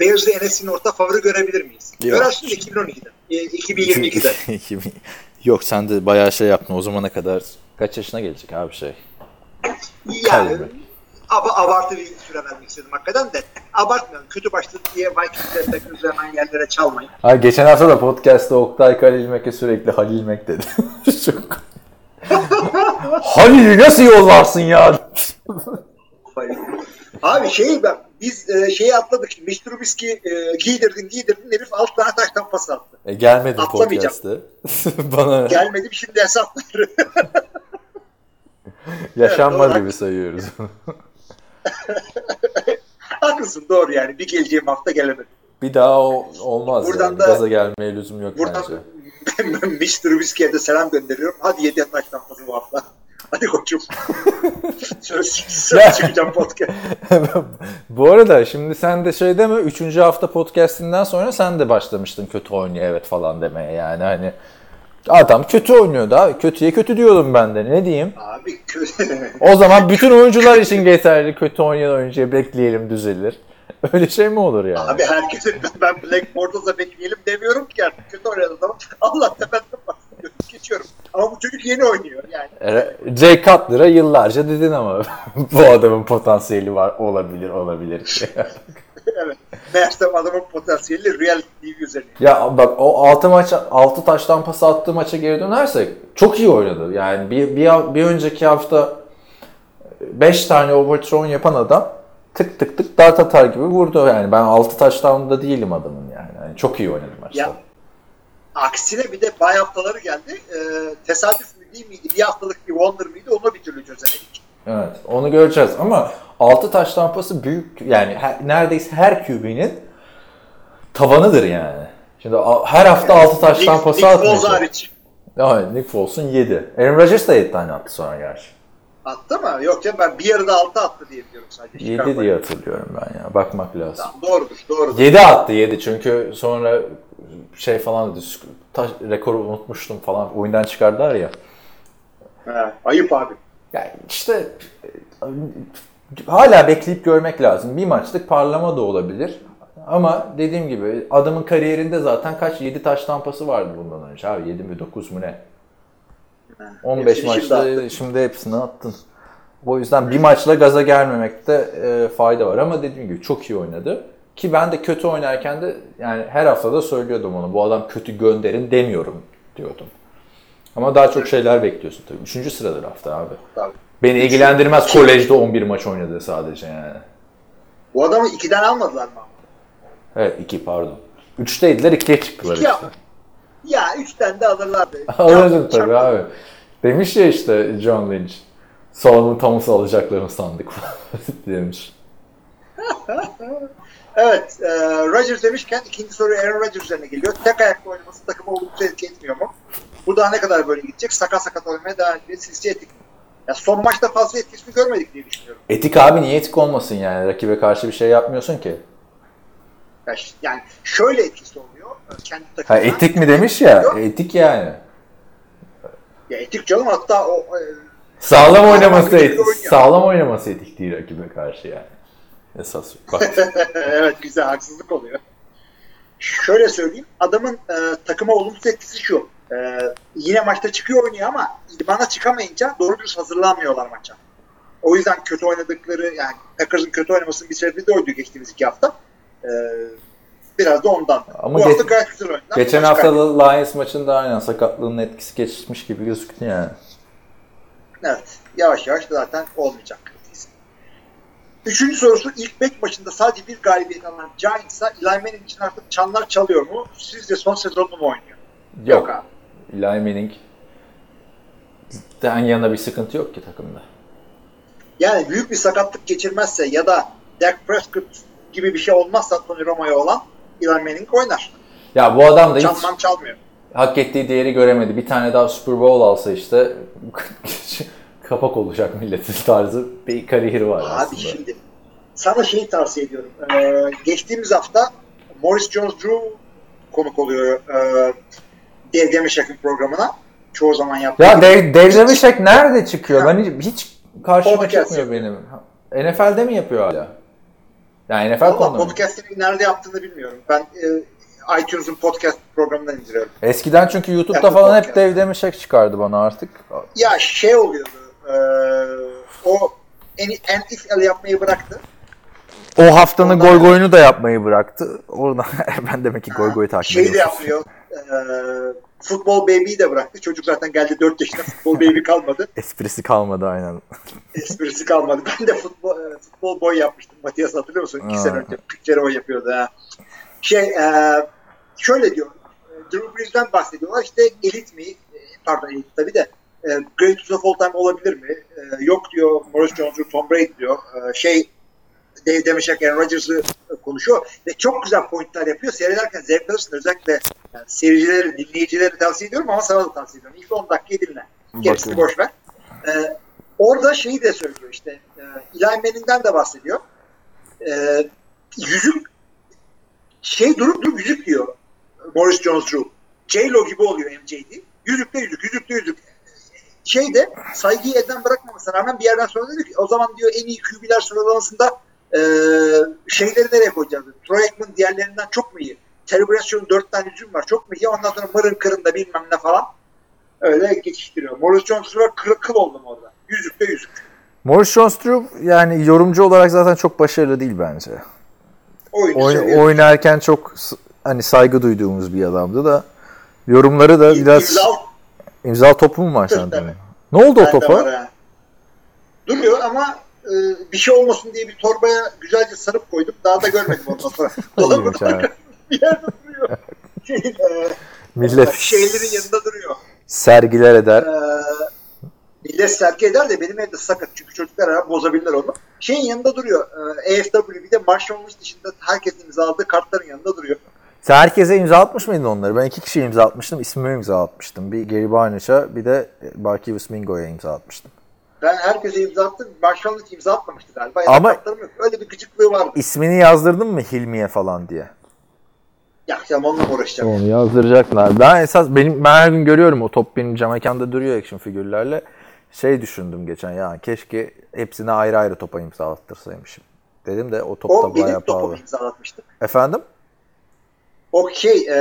Bears'ı NFC'nin orta favori görebilir miyiz? Yok. Görürsün de 2012'de. E, 2022'de. 2000 Yok sen de bayağı şey yaptın o zamana kadar. Kaç yaşına gelecek abi şey? yani Kalbe. Ab- abartı bir süre vermek istedim hakikaten de. Abartmıyorum. Kötü başladı diye Vikings'e pek hemen yerlere çalmayın. Ha, geçen hafta da podcast'ta Oktay Halil Mek'e sürekli Halil Mek dedi. Çok... Halil'i nasıl yollarsın ya? Abi şey ben biz e, şeyi atladık. Mitch Trubisky e, giydirdin giydirdin herif alt tane taştan pas attı. E, gelmedi podcast'te. Bana Gelmedim şimdi hesapları. yaşanmaz Evet, gibi sayıyoruz. Haklısın doğru yani. Bir geleceğim hafta gelemedim. Bir daha o, olmaz Buradan yani. da- Gaza gelmeye lüzum yok Buradan bence. Mitch Trubisky'ye de selam gönderiyorum. Hadi yedi taştan pası bu hafta. Hadi koçum. söz, söz çıkacağım podcast. Bu arada şimdi sen de şey deme 3. hafta podcastinden sonra sen de başlamıştın kötü oynuyor evet falan demeye yani hani adam kötü oynuyordu abi kötüye kötü diyordum ben de ne diyeyim. Abi kötü. O zaman bütün oyuncular için geçerli kötü oynayan oyuncuya bekleyelim düzelir. Öyle şey mi olur yani? Abi herkesin ben Black Bortles'a bekleyelim demiyorum ki artık kötü oynadı adam. Allah tepeden bahsediyorum. Geçiyorum. Ama bu çocuk yeni oynuyor yani. Jay Cutler'a yıllarca dedin ama bu adamın potansiyeli var olabilir olabilir. evet. Meğersem adamın potansiyeli reality TV üzerine. Ya bak o 6 maç 6 taştan pas attığı maça geri dönersek çok iyi oynadı. Yani bir bir, bir önceki hafta 5 tane overthrow yapan adam tık tık tık dart atar gibi vurdu. Yani ben 6 taştan değilim adamın yani. yani çok iyi oynadı maçta. Ya aksine bir de bay haftaları geldi. Ee, tesadüf mü değil miydi? Bir haftalık bir wonder mıydı? Onu bir türlü çözemedik. Evet, onu göreceğiz ama 6 taş tampası büyük yani her- neredeyse her QB'nin tavanıdır yani. Şimdi her hafta 6 taş tampası Nick Foles hariç. Evet, Nick Foles'un 7. Aaron Rodgers da 7 tane attı sonra gerçi. Attı mı? Yok ya ben bir yarıda altı attı diye biliyorum sadece. 7 Chicago'ya. diye hatırlıyorum ben ya. Bakmak lazım. Tamam, doğrudur, doğrudur. 7 attı 7 çünkü sonra şey falan dedi. Taş, rekoru unutmuştum falan. Oyundan çıkardılar ya. He, ayıp abi. Yani işte hala bekleyip görmek lazım. Bir maçlık parlama da olabilir. Ama dediğim gibi adamın kariyerinde zaten kaç 7 taş tampası vardı bundan önce abi 7 mi 9 mu ne? 15 hepsini şimdi maçta attın. şimdi, hepsini attın. O yüzden bir maçla gaza gelmemekte e, fayda var ama dediğim gibi çok iyi oynadı. Ki ben de kötü oynarken de yani her hafta da söylüyordum onu. Bu adam kötü gönderin demiyorum diyordum. Ama daha çok şeyler bekliyorsun tabii. Üçüncü sırada hafta abi. Tabii. Beni ilgilendirmez kolejde 11 maç oynadı sadece yani. Bu adamı ikiden almadılar mı? Evet iki pardon. Üçteydiler ikiye çıktılar İki işte. Ya üçten de alırlardı. Alırdın Çak- tabii abi. Demiş ya işte John Lynch. Solomon Thomas'ı alacaklarını sandık demiş. Evet, e, Rodgers demişken ikinci soru Aaron Rodgers üzerine geliyor. Tek ayakta oynaması takıma olumsuz etki etmiyor mu? Bu daha ne kadar böyle gidecek? Sakat sakat oynamaya devam ediyor. Sizce etik? Ya son maçta fazla etkisini görmedik diye düşünüyorum. Etik abi niye etik olmasın yani? Rakibe karşı bir şey yapmıyorsun ki. Ya Yani şöyle etkisi oluyor. e, Kendi Ha, takımına. etik mi demiş ya? Etik yani. Ya etik canım hatta o e, Sağlam oynaması etik. Sağlam oynaması etik değil rakibe karşı yani. Esas. Bak. evet güzel haksızlık oluyor. Şöyle söyleyeyim. Adamın e, takıma olumsuz etkisi şu. E, yine maçta çıkıyor oynuyor ama idmana çıkamayınca doğru dürüst hazırlanmıyorlar maça. O yüzden kötü oynadıkları yani Packers'ın kötü oynamasının bir sebebi de oydu geçtiğimiz iki hafta. E, biraz da ondan. Ama Bu geç- hafta gayet güzel oynadılar. Geçen hafta da Lions maçında aynen sakatlığının etkisi geçmiş gibi gözüktü yani. Evet. Yavaş yavaş da zaten olmayacak. Üçüncü sorusu ilk bek maçında sadece bir galibiyet alan Giants'a Eli Manning için artık çanlar çalıyor mu? Sizce son sezonunu mu oynuyor? Yok abi. Eli Manning den yana bir sıkıntı yok ki takımda. Yani büyük bir sakatlık geçirmezse ya da Dak Prescott gibi bir şey olmazsa Tony Romo'ya olan Eli Manning oynar. Ya bu adam da hiç Çalman çalmıyor. hak ettiği değeri göremedi. Bir tane daha Super Bowl alsa işte kapak olacak milletin tarzı bir kariyeri var Abi aslında. şimdi sana şeyi tavsiye ediyorum. Ee, geçtiğimiz hafta Morris Jones-Drew konuk oluyor e, Dave Demeshek'in programına. Çoğu zaman yaptığı Ya Dave Demeshek nerede çıkıyor? Ben hiç, hiç karşıma Podcast çıkmıyor yapıyor. benim. NFL'de mi yapıyor hala? Yani NFL mı? podcast'ini nerede yaptığını bilmiyorum. Ben e, iTunes'un podcast programından indiriyorum. Eskiden çünkü YouTube'da Yani falan hep podcast. Dave Demeshek çıkardı bana artık. Ya şey oluyordu. e, o NFL yapmayı bıraktı. O haftanın Ondan- goy goyunu da yapmayı bıraktı. Oradan ben demek ki goy goy takip Şeyi de ediyorum. yapmıyor. E, Futbol Baby'yi de bıraktı. Çocuk zaten geldi 4 yaşında futbol baby kalmadı. Esprisi kalmadı aynen. Esprisi kalmadı. Ben de futbol, e, futbol boy yapmıştım. Matias hatırlıyor musun? İki Aa. sene önce. Picture o yapıyordu ha. Şey, e, şöyle diyor. Drew Brees'den bahsediyorlar. İşte elit mi? Pardon elit tabii de. E, greatest of all time olabilir mi? E, yok diyor Morris Jones, Tom Brady diyor. E, şey Dave Demeshek, Aaron Rodgers'ı konuşuyor ve çok güzel pointler yapıyor. Seyrederken zevk alırsın. Özellikle yani seyircileri, dinleyicileri tavsiye ediyorum ama sana da tavsiye ediyorum. İlk 10 dakikayı dinle. Gerisini boş ver. Ee, orada şeyi de söylüyor işte. E, Eli Manning'den de bahsediyor. E, yüzük şey durup durup yüzük diyor Morris Jones-Drew. J-Lo gibi oluyor MJD. Yüzükte yüzük, yüzükte yüzük. Şey de saygıyı elden bırakmamasına rağmen bir yerden sonra dedi ki o zaman diyor en iyi QB'ler sıralamasında e, şeyleri nereye koyacağız? Troy Aikman diğerlerinden çok mu iyi? Terry Brassio'nun dört tane yüzüğüm var. Çok mu iyi? Ondan sonra mırın kırında bilmem ne falan. Öyle geçiştiriyor. Morris Jones-Drew kıl, kıl oldum orada. Yüzükte yüzük. Morris Jones-Drew yani yorumcu olarak zaten çok başarılı değil bence. Oyunu Oyn- oynarken çok hani saygı duyduğumuz bir adamdı da yorumları da biraz İmza imza topu mu var sende? Ne oldu o topa? Duruyor ama e, bir şey olmasın diye bir torbaya güzelce sarıp koydum. Daha da görmedim ondan sonra. Dolabın İyiymiş ha. arkasında bir yerde duruyor. Şey, e, Millet şeylerin yanında duruyor. sergiler eder. Ee, millet sergi eder de benim evde sakat. Çünkü çocuklar ara bozabilirler onu. Şeyin yanında duruyor. Ee, AFW bir de Marshall Lynch dışında herkesin imzaladığı kartların yanında duruyor. Sen herkese imza atmış mıydın onları? Ben iki kişiye imza atmıştım. İsmime imza atmıştım. Bir Gary Barnage'a bir de Barkevius Mingo'ya imza atmıştım. Ben herkese imza attım. Marshall Lynch imza atmamıştı galiba. Ama- yok. Öyle bir gıcıklığı vardı. İsmini yazdırdın mı Hilmi'ye falan diye? Ya ya onunla uğraşacağım? Onu yazdıracaklar. Ben esas benim ben her gün görüyorum o top benim cam mekanda duruyor action figürlerle. Şey düşündüm geçen ya keşke hepsine ayrı ayrı topa imza attırsaymışım. Dedim de o top O da benim bayağı topumu pahalı. imzalatmıştı. Efendim? O şey, e,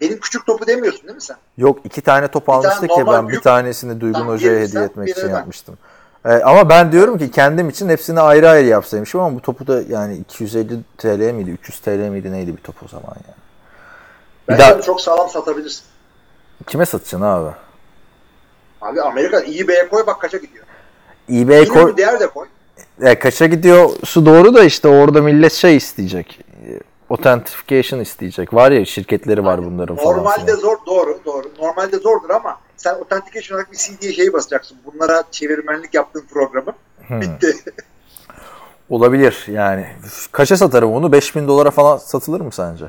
benim küçük topu demiyorsun değil mi sen? Yok iki tane top tane almıştık ya normal ben bir tanesini Duygun Hoca'ya hediye etmek için ben. yapmıştım. Ee, ama ben diyorum ki kendim için hepsini ayrı ayrı yapsaymışım ama bu topu da yani 250 TL miydi 300 TL miydi neydi bir top o zaman yani. Bir Bence daha çok sağlam satabilirsin. kime satacaksın abi? Abi Amerika eBay'e koy bak kaça gidiyor. eBay Yine koy, bir değer de koy. E, kaça gidiyor su doğru da işte orada millet şey isteyecek. Authentication isteyecek. Var ya şirketleri var bunların falan. Normalde zor, doğru, doğru. Normalde zordur ama sen authentication olarak bir CD'ye şeyi basacaksın. Bunlara çevirmenlik yaptığın programı. Hmm. Bitti. Olabilir yani. Kaça satarım onu? 5000 dolara falan satılır mı sence?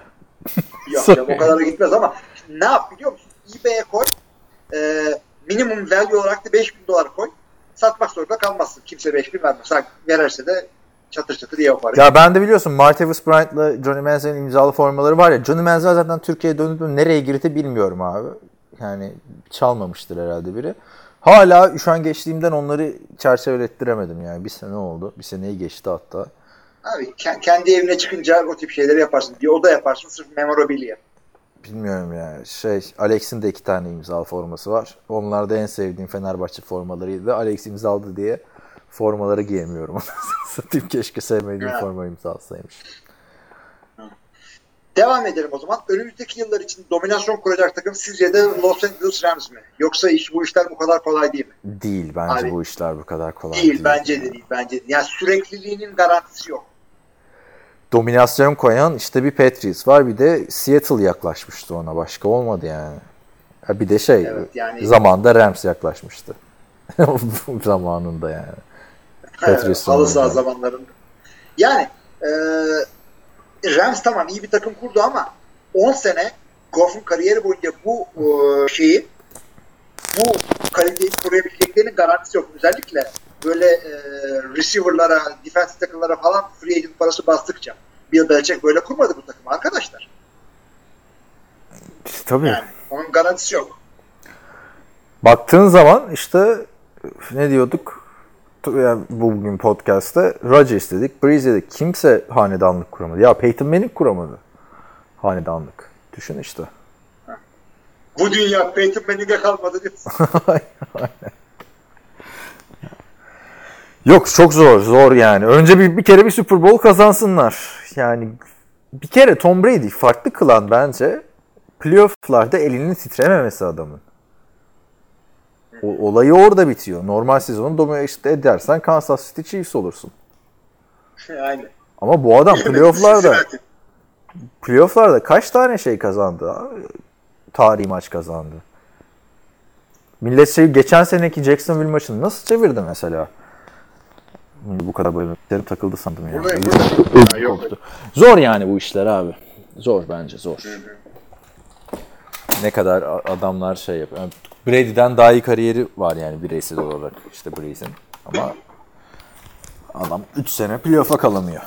Yok canım, o kadar da gitmez ama ne yap biliyor musun? eBay'e koy. E, minimum value olarak da 5000 dolar koy. Satmak zorunda kalmazsın. Kimse 5000 vermez. Ha, verirse de çatır çatır diye. Ya ben de biliyorsun Martavis Bryant'la Johnny Manziel'in imzalı formaları var ya. Johnny Manziel zaten Türkiye'ye döndü nereye girdi bilmiyorum abi. Yani çalmamıştır herhalde biri. Hala üşen geçtiğimden onları çerçevelettiremedim yani. Bir sene oldu. Bir seneyi geçti hatta. Abi ke- kendi evine çıkınca o tip şeyleri yaparsın. Bir oda yaparsın sırf memorabilia. Bilmiyorum ya. Şey Alex'in de iki tane imzalı forması var. Onlar da en sevdiğim Fenerbahçe formalarıydı. Alex imzaladı diye formaları giyemiyorum. Satayım keşke sevmediğim Ya. forma imzalasaymış. Devam edelim o zaman. Önümüzdeki yıllar için dominasyon kuracak takım sizce de Los Angeles Rams mi? Yoksa iş bu işler bu kadar kolay değil mi? Değil bence Abi, bu işler bu kadar kolay Değil, değil. bence de değil. Bence de. Yani sürekliliğinin garantisi yok. Dominasyon koyan işte bir Patriots var bir de Seattle yaklaşmıştı ona. Başka olmadı yani. Ha bir de şey Evet, yani- zamanda Rams yaklaşmıştı. Zamanında yani. Patriots Halı saha zamanlarında. Yani e, Rams tamam iyi bir takım kurdu ama 10 sene Goff'un kariyeri boyunca bu e, şeyi bu kaliteyi koruyabileceklerinin garantisi yok. Özellikle böyle e, receiver'lara, defensive tackle'lara falan free agent parası bastıkça. Bill Belichick böyle kurmadı bu takımı arkadaşlar. Tabii. Yani onun garantisi yok. Baktığın zaman işte ne diyorduk? Yani bugün podcast'te Rodgers dedik, Breeze dedik. Kimse hanedanlık kuramadı. Ya Peyton Manning kuramadı. Hanedanlık. Düşün işte. Bu dünya Peyton Manning'e kalmadı diyorsun. Yok çok zor zor yani. Önce bir, bir kere bir Super Bowl kazansınlar. Yani bir kere Tom Brady farklı kılan bence playoff'larda elinin titrememesi adamın. O, olayı orada bitiyor. Normal sezonu domine işte edersen Kansas City Chiefs olursun. Aynen. Ama bu adam playoff'larda playoff'larda kaç tane şey kazandı? abi? Tarihi maç kazandı. Millet şey geçen seneki Jacksonville maçını nasıl çevirdi mesela? Bu kadar bölümlerim takıldı sandım ya. Buradayım, buradayım. Ha, yok. Zor yani bu işler abi. Zor bence zor. Ne kadar adamlar şey yapıyor. Yani Brady'den daha iyi kariyeri var yani bireysel olarak işte Breeze'in. Ama adam 3 sene playoff'a kalamıyor.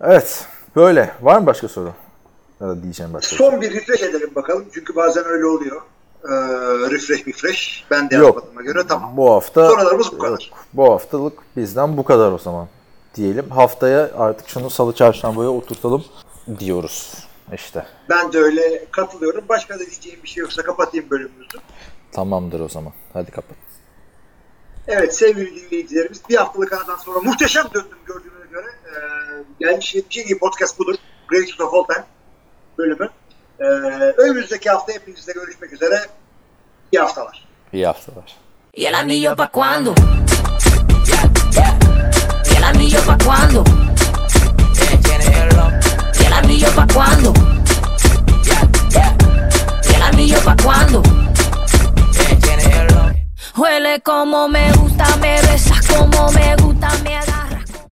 Evet. Böyle. Var mı başka soru? Ya da diyeceğim başka. Son bir refresh edelim bakalım. Çünkü bazen öyle oluyor. Ee, refresh refresh. Ben de Yok. yapmadığıma göre tamam. Bu hafta Sorularımız bu kadar. Yok. Bu haftalık bizden bu kadar o zaman diyelim. Haftaya artık şunu salı çarşambaya oturtalım diyoruz. İşte. Ben de öyle katılıyorum. Başka da diyeceğim bir şey yoksa kapatayım bölümümüzü. Tamamdır o zaman. Hadi kapat. Evet sevgili dinleyicilerimiz bir haftalık aradan sonra muhteşem döndüm gördüğünüz göre. Ee, gelmiş 77 podcast budur. Greatest of All Time bölümü. Ee, önümüzdeki hafta hepinizle görüşmek üzere. İyi haftalar. İyi haftalar. ¿Y el anillo pa' cuándo? ¿Y el anillo pa' cuándo? ¿Y el anillo pa' cuándo? ¿Y el anillo pa' cuándo? Huele como me gusta, me besas como me